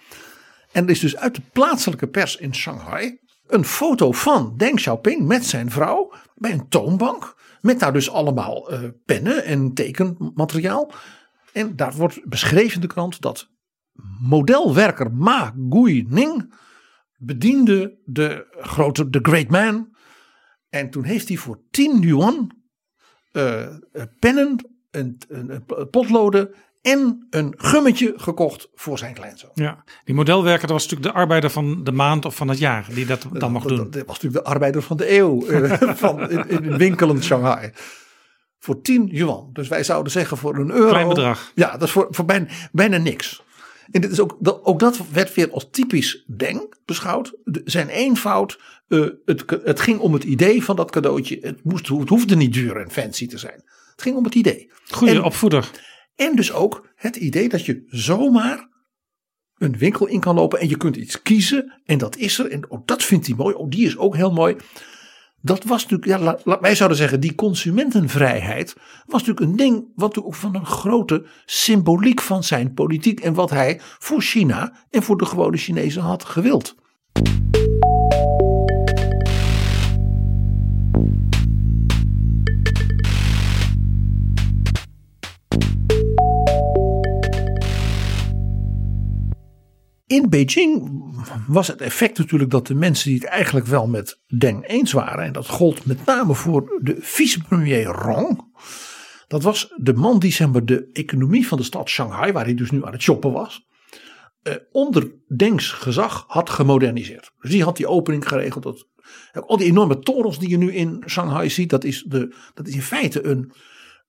En er is dus uit de plaatselijke pers in Shanghai een foto van Deng Xiaoping met zijn vrouw bij een toonbank. Met daar dus allemaal eh, pennen en tekenmateriaal. En daar wordt beschreven in de krant dat modelwerker Ma Guining bediende de grote, de great man. En toen heeft hij voor 10 yuan eh, eh, pennen, een, een potloden en een gummetje gekocht voor zijn kleinzoon. Ja. Die modelwerker, dat was natuurlijk de arbeider van de maand of van het jaar die dat dan mocht Dat- doen. Dat was natuurlijk de arbeider van de eeuw eh, [LAUGHS] van, in, in winkelend Shanghai. Voor 10 yuan. Dus wij zouden zeggen voor een euro. Klein bedrag. Ja, dat is voor, voor bijna, bijna niks. En dit is ook, dat, ook dat werd weer als typisch Deng beschouwd. De- zijn eenvoud. eh, het, het ging om het idee van dat cadeautje. Het, moest, het hoefde niet duur en fancy te zijn. Het ging om het idee. Goeie En- opvoeder. En dus ook het idee dat je zomaar een winkel in kan lopen en je kunt iets kiezen. En dat is er. En ook dat vindt hij mooi. Oh, die is ook heel mooi. Dat was natuurlijk, ja, la- la- wij zouden zeggen, die consumentenvrijheid was natuurlijk een ding wat natuurlijk ook van een grote symboliek van zijn politiek en wat hij voor China en voor de gewone Chinezen had gewild. In Beijing was het effect natuurlijk dat de mensen die het eigenlijk wel met Deng eens waren, en dat gold met name voor de vicepremier Rong, Dat was de man die zeg maar, de economie van de stad Shanghai, waar hij dus nu aan het shoppen was, eh, onder Dengs gezag had gemoderniseerd. Dus die had die opening geregeld. Dat, al die enorme torens die je nu in Shanghai ziet, dat is, de, dat is in feite een,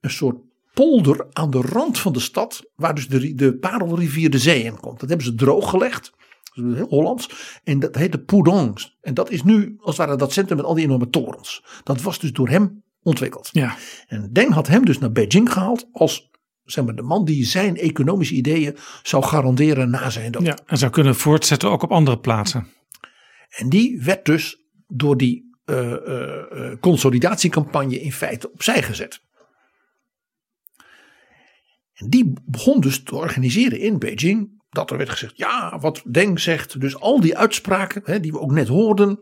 een soort polder aan de rand van de stad, waar dus de, de parelrivier de zee in komt. Dat hebben ze drooggelegd. Heel Hollands. En dat heet de Pudong. En dat is nu als het ware dat centrum met al die enorme torens. Dat was dus door hem ontwikkeld. Ja. En Deng had hem dus naar Beijing gehaald als zeg maar, de man die zijn economische ideeën zou garanderen na zijn dood. Ja, en zou kunnen voortzetten ook op andere plaatsen. En die werd dus door die eh, eh, eh, consolidatiecampagne in feite opzij gezet. En die begon dus te organiseren in Beijing. Dat er werd gezegd, ja, wat Deng zegt. Dus al die uitspraken hè, die we ook net hoorden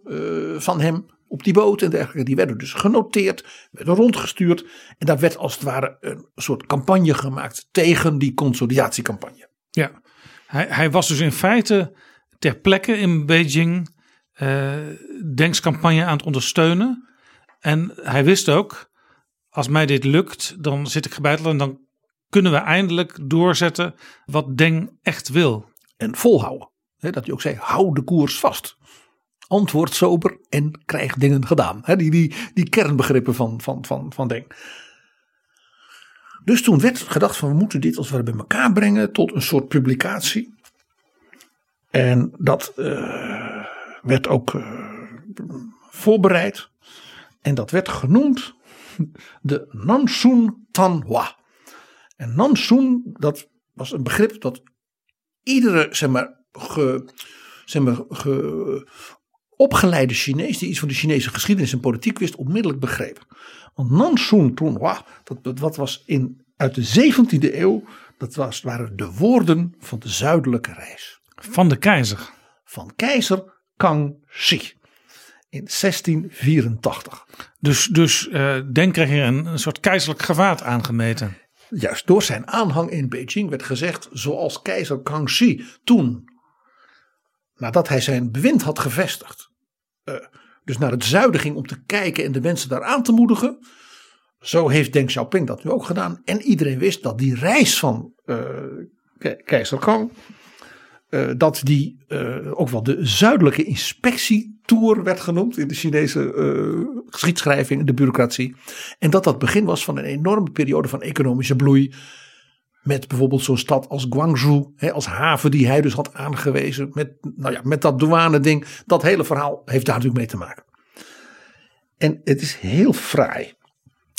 van hem op die boot en dergelijke. Die werden dus genoteerd, werden rondgestuurd. En daar werd als het ware een soort campagne gemaakt tegen die consolidatiecampagne. Ja, hij, hij was dus in feite ter plekke in Beijing uh, Denks campagne aan het ondersteunen. En hij wist ook, als mij dit lukt, dan zit ik gebeiteld en dan kunnen we eindelijk doorzetten wat Deng echt wil. En volhouden. dat hij ook zei, hou de koers vast. Antwoord sober en krijg dingen gedaan. die, die, die kernbegrippen van, van, van, van Deng. Dus toen werd gedacht van we moeten dit als we bij elkaar brengen tot een soort publicatie. En dat uh, werd ook uh, voorbereid. En dat werd genoemd de Nansun Tanhua. En Nansun, dat was een begrip dat iedere, zeg maar, ge, zeg maar, ge, opgeleide Chinees die iets van de Chinese geschiedenis en politiek wist, onmiddellijk begreep. Want Nansun Tunhua, dat, dat was in, uit de 17e eeuw, dat was, waren de woorden van de zuidelijke reis. Van de keizer. Van keizer Kangxi. In 1684. Dus, dus uh, Deng kreeg hier een, een soort keizerlijk gewaad aangemeten. Juist door zijn aanhang in Beijing werd gezegd, zoals keizer Kangxi toen nadat hij zijn bewind had gevestigd, uh, dus naar het zuiden ging om te kijken en de mensen daar aan te moedigen. Zo heeft Deng Xiaoping dat nu ook gedaan. En iedereen wist dat die reis van uh, keizer Kang, uh, dat die ook wel de zuidelijke inspectietour werd genoemd in de Chinese geschiedschrijving, de bureaucratie. En dat dat begin was van een enorme periode van economische bloei met bijvoorbeeld zo'n stad als Guangzhou, hè, als haven die hij dus had aangewezen. Met, nou ja, met dat douane ding. Dat hele verhaal heeft daar natuurlijk mee te maken. En het is heel fraai.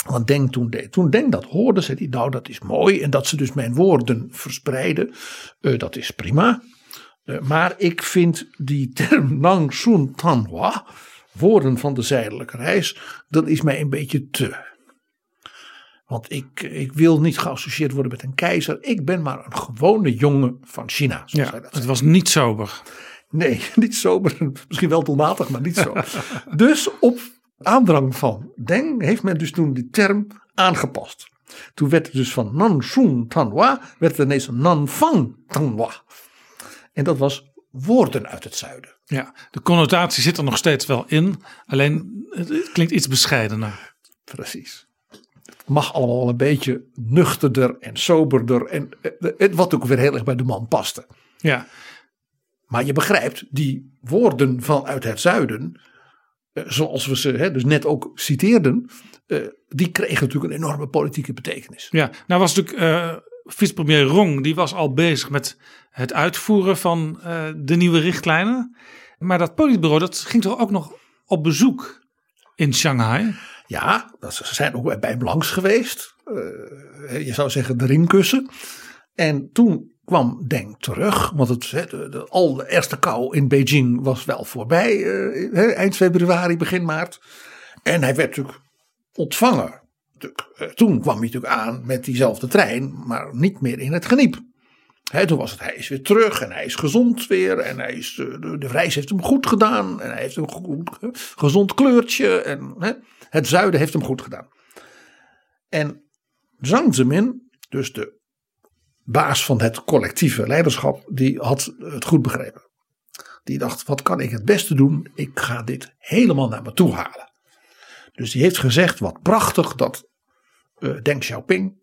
Want Deng toen. Toen Deng dat hoorde, zei hij, nou dat is mooi. En dat ze dus mijn woorden verspreiden, uh, dat is prima. Uh, maar ik vind die term Nang Sun Tanhua, woorden van de zijdelijke reis, dat is mij een beetje te. Want ik, ik wil niet geassocieerd worden met een keizer. Ik ben maar een gewone jongen van China. Ja, het was niet sober. Nee, [LAUGHS] niet sober. Misschien wel doelmatig, maar niet zo. [LAUGHS] dus op aandrang van Deng heeft men dus toen die term aangepast. Toen werd het dus van Nansun Tanwa, werd het ineens Nanfang Tanwa. En dat was woorden uit het zuiden. Ja, de connotatie zit er nog steeds wel in. Alleen het klinkt iets bescheidener. Precies mag allemaal wel een beetje nuchterder en soberder. En eh, wat ook weer heel erg bij de man paste. Ja. Maar je begrijpt, die woorden vanuit het zuiden, eh, zoals we ze hè, dus net ook citeerden, eh, die kregen natuurlijk een enorme politieke betekenis. Ja, nou was natuurlijk uh, vicepremier Rong, die was al bezig met het uitvoeren van de nieuwe richtlijnen. Maar dat politbureau, dat ging toch ook nog op bezoek in Shanghai? Ja, ze zijn ook bij hem langs geweest. Uh, je zou zeggen de ringkussen. En toen kwam Deng terug. Want het, de, al de eerste kou in Beijing was wel voorbij. Uh, eind februari, begin maart. En hij werd natuurlijk ontvangen. Eh, toen kwam hij natuurlijk aan met diezelfde trein. Maar niet meer in het geniep. toen was het, hij is weer terug en hij is gezond weer. En hij is, de, de reis heeft hem goed gedaan. En hij heeft een goed, gezond kleurtje. En, het zuiden heeft hem goed gedaan. En Zhang Zemin, dus de baas van het collectieve leiderschap, die had het goed begrepen. Die dacht, wat kan ik het beste doen? Ik ga dit helemaal naar me toe halen. Dus die heeft gezegd, wat prachtig dat eh, Deng Xiaoping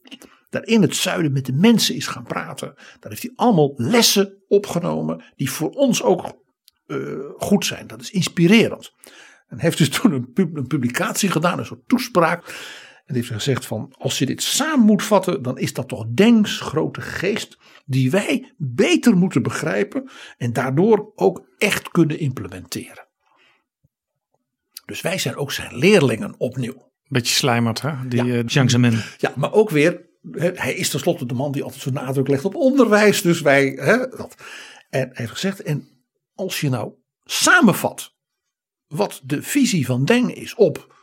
daar in het zuiden met de mensen is gaan praten. Daar heeft hij allemaal lessen opgenomen die voor ons ook eh, goed zijn. Dat is inspirerend. En heeft dus toen een, een publicatie gedaan, een soort toespraak. En heeft gezegd van als je dit samen moet vatten, dan is dat toch Dengs grote geest die wij beter moeten begrijpen en daardoor ook echt kunnen implementeren. Dus wij zijn ook zijn leerlingen opnieuw. Beetje slijmerd, hè? Die ja. Jiang Zemin. Ja, maar ook weer, hij is tenslotte de man die altijd zo'n nadruk legt op onderwijs. Dus wij, hè, dat. En hij heeft gezegd, en als je nou samenvat wat de visie van Deng is op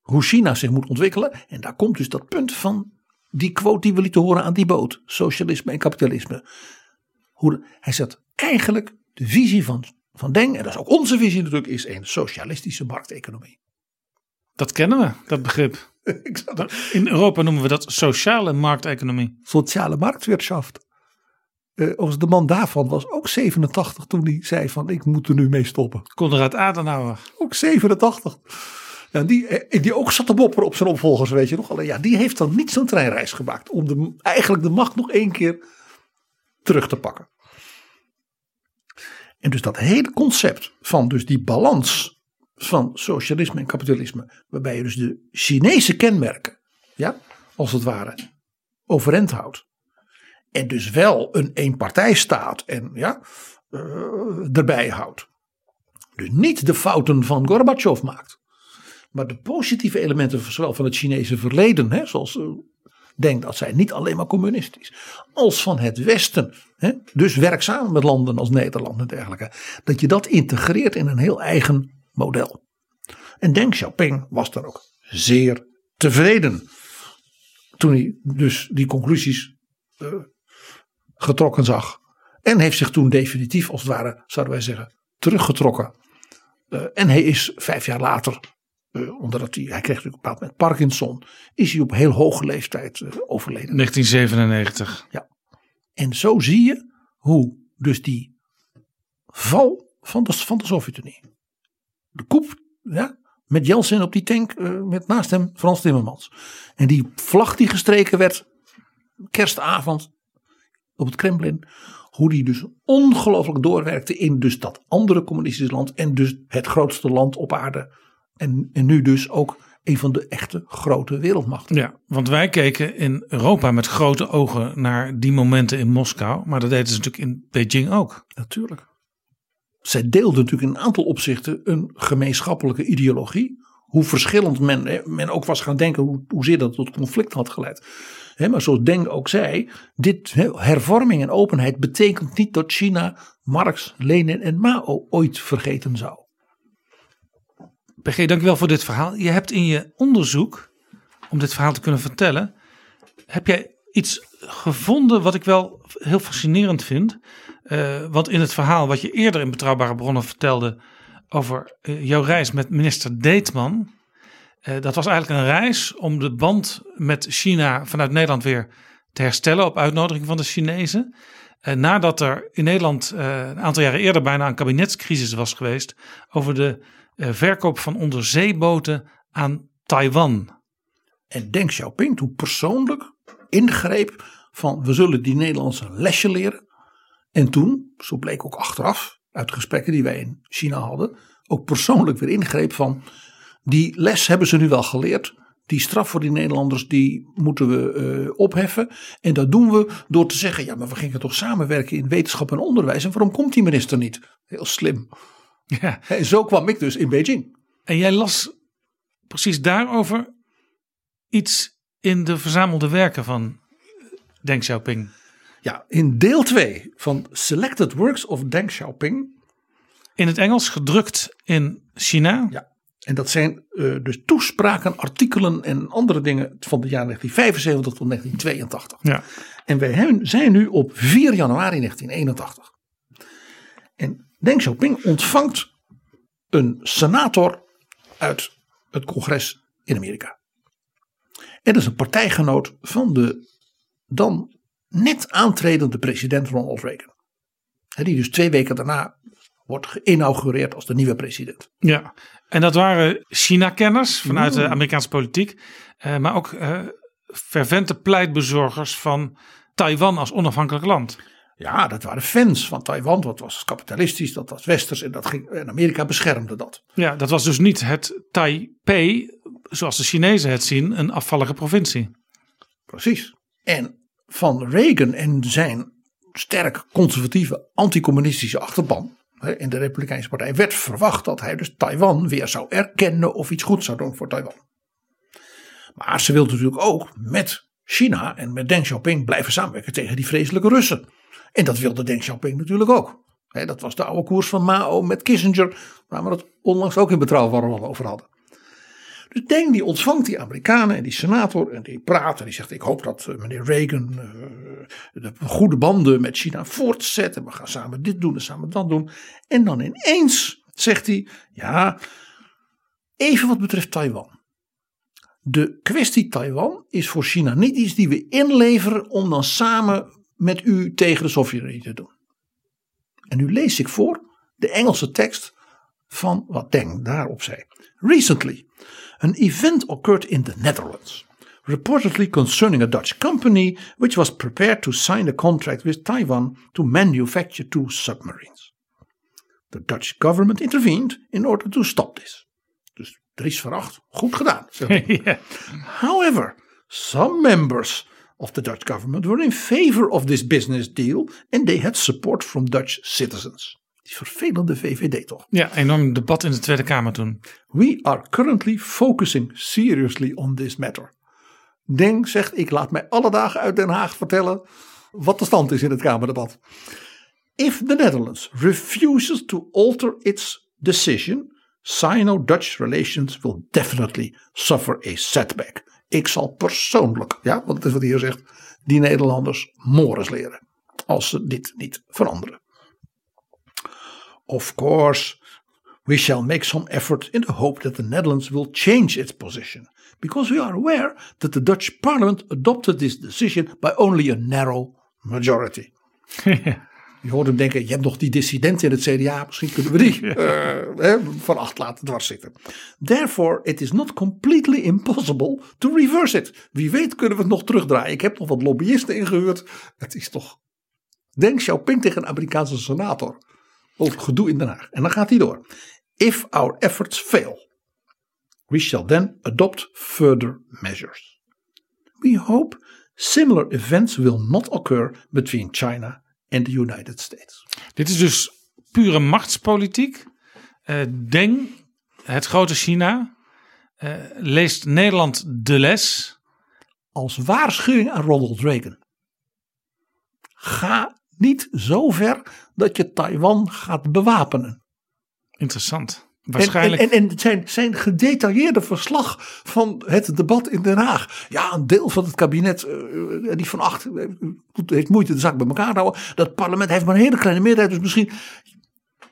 hoe China zich moet ontwikkelen. En daar komt dus dat punt van die quote die we lieten horen aan die boot. Socialisme en kapitalisme. Hoe hij zegt eigenlijk de visie van, van Deng, en dat is ook onze visie natuurlijk, is een socialistische markteconomie. Dat kennen we, dat begrip. [LAUGHS] In Europa noemen we dat sociale markteconomie. Sociale marktwirtschaft. Eh, overigens, de man daarvan was ook 87 toen hij zei van ik moet er nu mee stoppen. Konrad Adenauer. Ook 87. Ja, die, eh, die ook zat te mopperen op zijn opvolgers, weet je nog. Alleen ja, die heeft dan niet zo'n treinreis gemaakt. Om de, eigenlijk de macht nog één keer terug te pakken. En dus dat hele concept van dus die balans van socialisme en kapitalisme. Waarbij je dus de Chinese kenmerken, ja, als het ware, overeind houdt. En dus wel een eenpartijstaat en ja, eh, erbij houdt. Dus niet de fouten van Gorbachev maakt. Maar de positieve elementen zowel van het Chinese verleden, hè, zoals eh, denk dat zijn niet alleen maar communistisch, als van het Westen, hè, dus werkzaam met landen als Nederland en dergelijke, dat je dat integreert in een heel eigen model. En Deng Xiaoping was dan ook zeer tevreden toen hij dus die conclusies eh, getrokken zag. En heeft zich toen definitief, als het ware, zouden wij zeggen, teruggetrokken. Eh, en hij is vijf jaar later, eh, omdat hij, hij kreeg natuurlijk een bepaald moment Parkinson, is hij op heel hoge leeftijd eh, overleden. 1997. En zo zie je hoe dus die val van de, van de Sovjet-Unie. De koep, ja, met Jeltsin op die tank, eh, met naast hem Frans Timmermans. En die vlag die gestreken werd, kerstavond, op het Kremlin. Hoe die dus ongelooflijk doorwerkte in dus dat andere communistische land. En dus het grootste land op aarde. En, en nu dus ook een van de echte grote wereldmachten. Ja, want wij keken in Europa met grote ogen naar die momenten in Moskou. Maar dat deden ze natuurlijk in Beijing ook. Natuurlijk. Zij deelden natuurlijk in een aantal opzichten een gemeenschappelijke ideologie. Hoe verschillend men, men ook was gaan denken, hoe, hoezeer dat tot conflict had geleid. Maar zoals Deng ook zei, dit hervorming en openheid betekent niet dat China Marx, Lenin en Mao ooit vergeten zou. PG, dankjewel voor dit verhaal. Je hebt in je onderzoek, om dit verhaal te kunnen vertellen, heb jij iets gevonden wat ik wel heel fascinerend vind. Eh, want in het verhaal wat je eerder in Betrouwbare Bronnen vertelde over eh, jouw reis met minister Deetman. eh, dat was eigenlijk een reis om de band met China vanuit Nederland weer te herstellen op uitnodiging van de Chinezen. Nadat er in Nederland een aantal jaren eerder bijna een kabinetscrisis was geweest over de verkoop van onderzeeboten aan Taiwan. En Deng Xiaoping toen persoonlijk ingreep van we zullen die Nederlandse een lesje leren. En toen, zo bleek ook achteraf uit gesprekken die wij in China hadden, ook persoonlijk weer ingreep van die les hebben ze nu wel geleerd. Die straf voor die Nederlanders die moeten we eh, opheffen. En dat doen we door te zeggen, ja maar we gingen toch samenwerken in wetenschap en onderwijs. En waarom komt die minister niet? Heel slim. Ja. En zo kwam ik dus in Beijing. En jij las precies daarover iets in de verzamelde werken van Deng Xiaoping. Ja, in deel 2 van Selected Works of Deng Xiaoping. In het Engels gedrukt in China. Ja. En dat zijn eh, dus toespraken, artikelen en andere dingen van de jaren 1975 tot 1982. Ja. En wij zijn nu op 4 januari 1981. En Deng Xiaoping ontvangt een senator uit het congres in Amerika. En dat is een partijgenoot van de dan net aantredende president Ronald Reagan. Die dus twee weken daarna wordt geïnaugureerd als de nieuwe president. Ja, En dat waren China-kenners vanuit de Amerikaanse politiek. eh, maar ook eh, fervente pleitbezorgers van Taiwan als onafhankelijk land. Ja, dat waren fans van Taiwan. Dat was kapitalistisch, dat was westers en, dat ging, en Amerika beschermde dat. Ja, dat was dus niet het Taipei, zoals de Chinezen het zien, een afvallige provincie. Precies. En van Reagan en zijn sterk conservatieve anticommunistische achterban in de Republikeinse Partij werd verwacht dat hij dus Taiwan weer zou erkennen of iets goed zou doen voor Taiwan. Maar ze wilden natuurlijk ook met China en met Deng Xiaoping blijven samenwerken tegen die vreselijke Russen. En dat wilde Deng Xiaoping natuurlijk ook. Dat was de oude koers van Mao met Kissinger, waar we het onlangs ook in betrouwbare al over hadden. Dus Deng die ontvangt die Amerikanen en die senator en die praat en die zegt ik hoop dat eh, meneer Reagan eh, de goede banden met China voortzet en we gaan samen dit doen en samen dat doen. En dan ineens zegt hij ja even wat betreft Taiwan. De kwestie Taiwan is voor China niet iets die we inleveren om dan samen met u tegen de Sovjet-Unie te doen. En nu lees ik voor de Engelse tekst van wat Deng daarop zei. Recently, an event occurred in the Netherlands, reportedly concerning a Dutch company which was prepared to sign a contract with Taiwan to manufacture two submarines. The Dutch government intervened in order to stop this. Dus Dries Veracht, goed gedaan. [LAUGHS] However, some members of the Dutch government were in favor of this business deal and they had support from Dutch citizens. Die vervelende VVD toch? Ja, enorm debat in de Tweede Kamer toen. We are currently focusing seriously on this matter. Deng zegt: Ik laat mij alle dagen uit Den Haag vertellen wat de stand is in het Kamerdebat. If the Netherlands refuses to alter its decision, Sino-Dutch relations will definitely suffer a setback. Ik zal persoonlijk, ja, want dat is wat hij hier zegt, die Nederlanders mores leren. Als ze dit niet veranderen. Of course, we shall make some effort in the hope that the Netherlands will change its position, because we are aware that the Dutch parliament adopted this decision by only a narrow majority. [LAUGHS] Je hoort hem denken, je hebt nog die dissidenten in het CDA, misschien kunnen we die [LAUGHS] eh, van acht laten dwars zitten. Therefore, it is not completely impossible to reverse it. Wie weet kunnen we het nog terugdraaien. Ik heb nog wat lobbyisten ingehuurd. Het is toch, Deng Xiaoping tegen een Amerikaanse senator. Over gedoe in Den Haag. En dan gaat hij door. If our efforts fail, we shall then adopt further measures. We hope similar events will not occur between China and the United States. Dit is dus pure machtspolitiek. Eh, Deng, het grote China, eh, leest Nederland de les. Als waarschuwing aan Ronald Reagan. Ga niet zo ver dat je Taiwan gaat bewapenen. Interessant. En, Waarschijnlijk. en, en, en zijn, zijn gedetailleerde verslag van het debat in Den Haag. Ja, een deel van het kabinet, eh, die van acht, eh, heeft moeite de zaak bij elkaar te houden. Dat parlement heeft maar een hele kleine meerderheid. Dus misschien.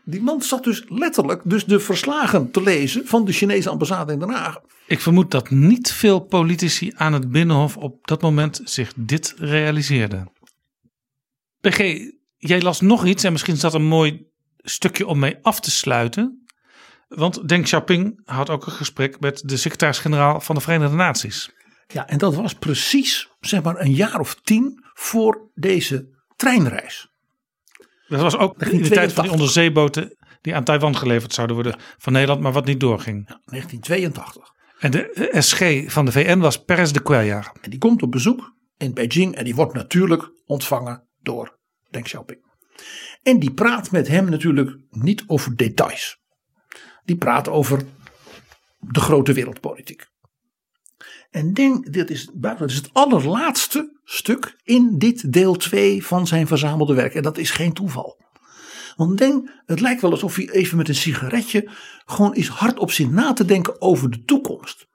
Die man zat dus letterlijk dus de verslagen te lezen van de Chinese ambassade in Den Haag. Ik vermoed dat niet veel politici aan het Binnenhof op dat moment zich dit realiseerden. PG, jij las nog iets en misschien is dat een mooi stukje om mee af te sluiten. Want Deng Xiaoping had ook een gesprek met de secretaris-generaal van de Verenigde Naties. Ja, en dat was precies zeg maar een jaar of tien voor deze treinreis. Dat was ook in de tijd van die onderzeeboten die aan Taiwan geleverd zouden worden van Nederland, maar wat niet doorging. 1982. En de SG van de VN was Perez de Cuellar. En die komt op bezoek in Beijing en die wordt natuurlijk ontvangen door Deng Xiaoping. En die praat met hem natuurlijk niet over details. Die praat over de grote wereldpolitiek. En Deng, dit is, dat is het allerlaatste stuk in dit deel 2 van zijn verzamelde werk. En dat is geen toeval. Want Deng, het lijkt wel alsof hij even met een sigaretje gewoon is hardop zit na te denken over de toekomst.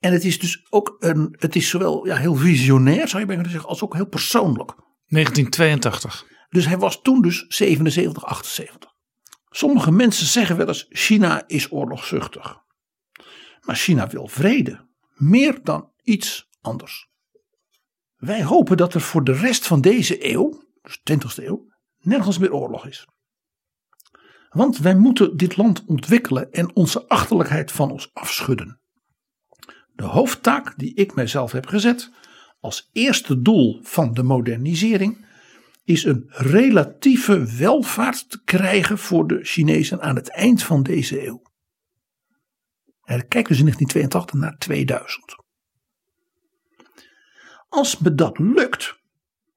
En het is dus ook een, het is zowel ja, heel visionair, zou je bijna zeggen, als ook heel persoonlijk. 1982. Dus hij was toen dus 77, 78. Sommige mensen zeggen wel eens: China is oorlogszuchtig. Maar China wil vrede. Meer dan iets anders. Wij hopen dat er voor de rest van deze eeuw, dus 20e eeuw, nergens meer oorlog is. Want wij moeten dit land ontwikkelen en onze achterlijkheid van ons afschudden. De hoofdtaak die ik mijzelf heb gezet als eerste doel van de modernisering is een relatieve welvaart te krijgen voor de Chinezen aan het eind van deze eeuw. En kijk dus in 1982 naar 2000. Als me dat lukt,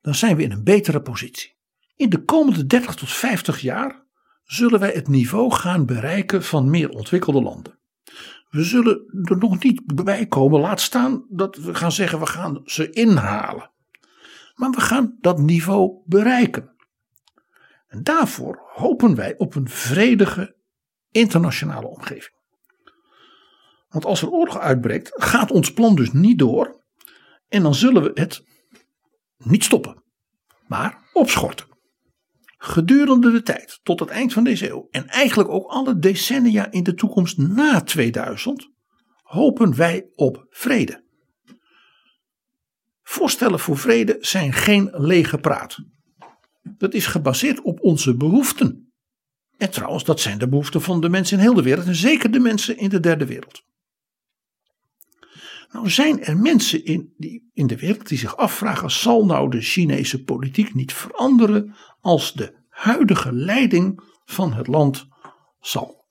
dan zijn we in een betere positie. In de komende 30 tot 50 jaar zullen wij het niveau gaan bereiken van meer ontwikkelde landen. We zullen er nog niet bij komen, laat staan dat we gaan zeggen we gaan ze inhalen. Maar we gaan dat niveau bereiken. En daarvoor hopen wij op een vredige internationale omgeving. Want als er oorlog uitbreekt, gaat ons plan dus niet door. En dan zullen we het niet stoppen, maar opschorten. Gedurende de tijd tot het eind van deze eeuw en eigenlijk ook alle decennia in de toekomst na 2000 hopen wij op vrede. Voorstellen voor vrede zijn geen lege praat. Dat is gebaseerd op onze behoeften. En trouwens, dat zijn de behoeften van de mensen in heel de wereld en zeker de mensen in de derde wereld. Nou zijn er mensen in, die, in de wereld die zich afvragen: zal nou de Chinese politiek niet veranderen als de huidige leiding van het land zal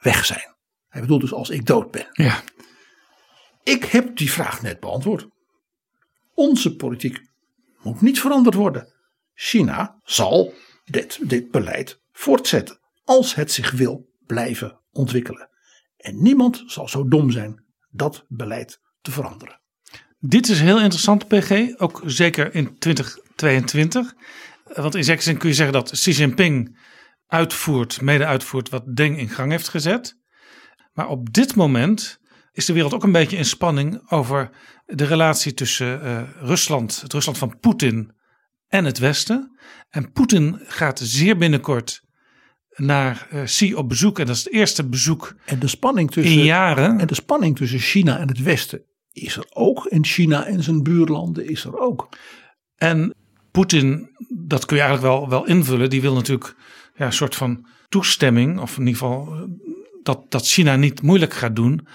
weg zijn? Hij bedoelt dus als ik dood ben. Ja. Ik heb die vraag net beantwoord. Onze politiek moet niet veranderd worden. China zal dit, dit beleid voortzetten als het zich wil blijven ontwikkelen. En niemand zal zo dom zijn dat beleid te veranderen. Dit is heel interessant, PG, ook zeker in 2022. Want in zekere zin kun je zeggen dat Xi Jinping uitvoert, mede uitvoert wat Deng in gang heeft gezet. Maar op dit moment is de wereld ook een beetje in spanning over de relatie tussen uh, Rusland, het Rusland van Poetin en het Westen. En Poetin gaat zeer binnenkort naar uh, Xi op bezoek. En dat is het eerste bezoek en de spanning tussen, in jaren. En de spanning tussen China en het Westen is er ook. En China en zijn buurlanden is er ook. En Poetin, dat kun je eigenlijk wel, wel invullen. Die wil natuurlijk ja, een soort van toestemming. Of in ieder geval eh, dat, dat China niet moeilijk gaat doen.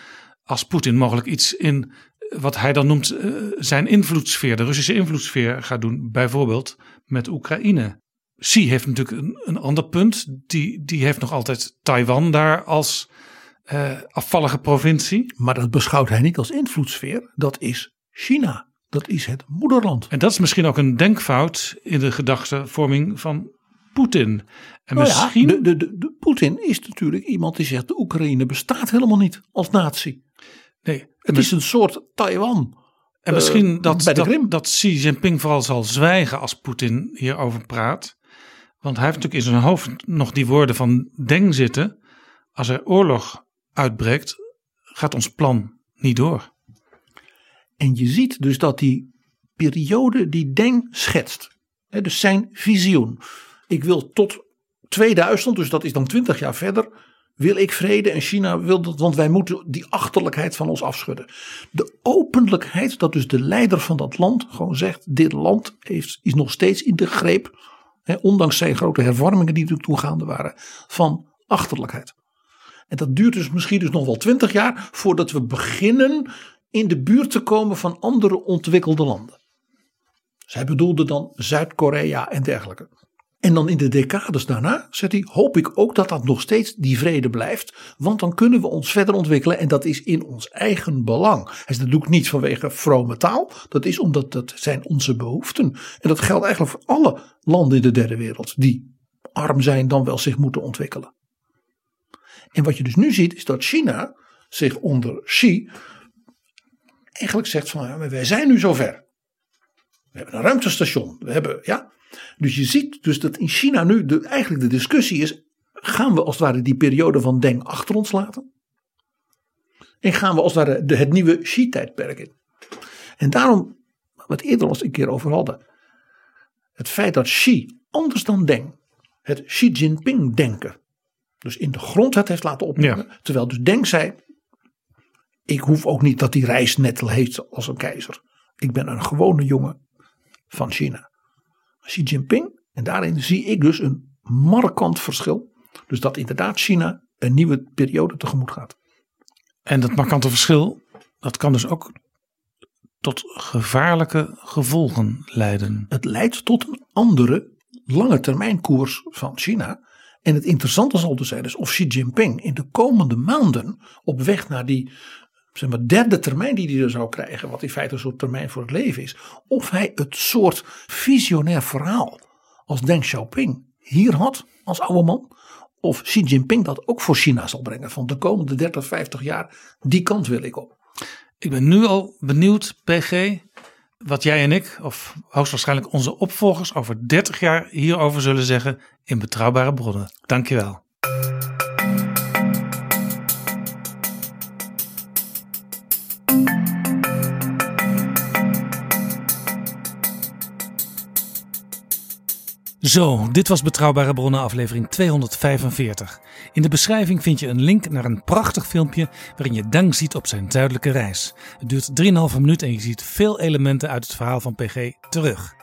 Als Poetin mogelijk iets in wat hij dan noemt uh, zijn invloedssfeer, de Russische invloedssfeer gaat doen. Bijvoorbeeld met Oekraïne. Xi heeft natuurlijk een, een ander punt. Die, die heeft nog altijd Taiwan daar als uh, afvallige provincie. Maar dat beschouwt hij niet als invloedssfeer. Dat is China. Dat is het moederland. En dat is misschien ook een denkfout in de gedachtevorming van Poetin. En nou misschien. Ja, de, de, de, de Poetin is natuurlijk iemand die zegt: de Oekraïne bestaat helemaal niet als natie. Nee, het is een soort Taiwan. En misschien uh, dat, bij de dat, dat Xi Jinping vooral zal zwijgen als Poetin hierover praat. Want hij heeft natuurlijk in zijn hoofd nog die woorden van Deng zitten. Als er oorlog uitbreekt, gaat ons plan niet door. En je ziet dus dat die periode die Deng schetst, hè, dus zijn visioen. Ik wil tot 2000, dus dat is dan 20 jaar verder, wil ik vrede en China wil dat, want wij moeten die achterlijkheid van ons afschudden. De openlijkheid dat dus de leider van dat land gewoon zegt, dit land heeft, is nog steeds in de greep, hè, ondanks zijn grote hervormingen die natuurlijk toegaande waren, van achterlijkheid. En dat duurt dus misschien dus nog wel twintig jaar voordat we beginnen in de buurt te komen van andere ontwikkelde landen. Zij bedoelde dan Zuid-Korea en dergelijke. En dan in de decades daarna, zegt hij, hoop ik ook dat dat nog steeds die vrede blijft. Want dan kunnen we ons verder ontwikkelen en dat is in ons eigen belang. Hij zegt, dat doe ik niet vanwege vrome taal. Dat is omdat dat zijn onze behoeften. En dat geldt eigenlijk voor alle landen in de derde wereld die arm zijn dan wel zich moeten ontwikkelen. En wat je dus nu ziet is dat China zich onder Xi eigenlijk zegt van wij zijn nu zover. We hebben een ruimtestation. We hebben, ja. Dus je ziet dus dat in China nu de, eigenlijk de discussie is: gaan we als het ware die periode van Deng achter ons laten? En gaan we als het ware de, het nieuwe Xi-tijdperk in? En daarom, wat eerder al eens een keer over hadden, het feit dat Xi anders dan Deng het Xi Jinping denken, dus in de grondwet heeft laten opnemen, Ja. terwijl dus Deng zei: ik hoef ook niet dat die reis net heet als een keizer. Ik ben een gewone jongen van China. Xi Jinping, en daarin zie ik dus een markant verschil. Dus dat inderdaad China een nieuwe periode tegemoet gaat. En dat markante verschil, dat kan dus ook tot gevaarlijke gevolgen leiden. Het leidt tot een andere lange termijn koers van China. En het interessante zal dus zijn dus of Xi Jinping in de komende maanden op weg naar die zeg maar, derde termijn die hij er zou krijgen, wat in feite een soort termijn voor het leven is, of hij het soort visionair verhaal als Deng Xiaoping hier had als oude man, of Xi Jinping dat ook voor China zal brengen van de komende 30, 50 jaar, die kant wil ik op. Ik ben nu al benieuwd, PG, wat jij en ik, of hoogstwaarschijnlijk onze opvolgers, over 30 jaar hierover zullen zeggen in betrouwbare bronnen. Dankjewel. Zo, dit was Betrouwbare Bronnen aflevering 245. In de beschrijving vind je een link naar een prachtig filmpje waarin je Dang ziet op zijn duidelijke reis. Het duurt 3,5 minuten en je ziet veel elementen uit het verhaal van PG terug.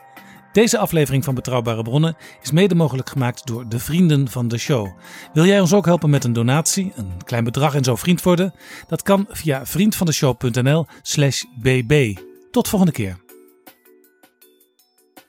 Deze aflevering van Betrouwbare Bronnen is mede mogelijk gemaakt door de vrienden van de show. Wil jij ons ook helpen met een donatie, een klein bedrag en zo vriend worden? Dat kan via vriendvandeshow.nl/slash bb. Tot volgende keer.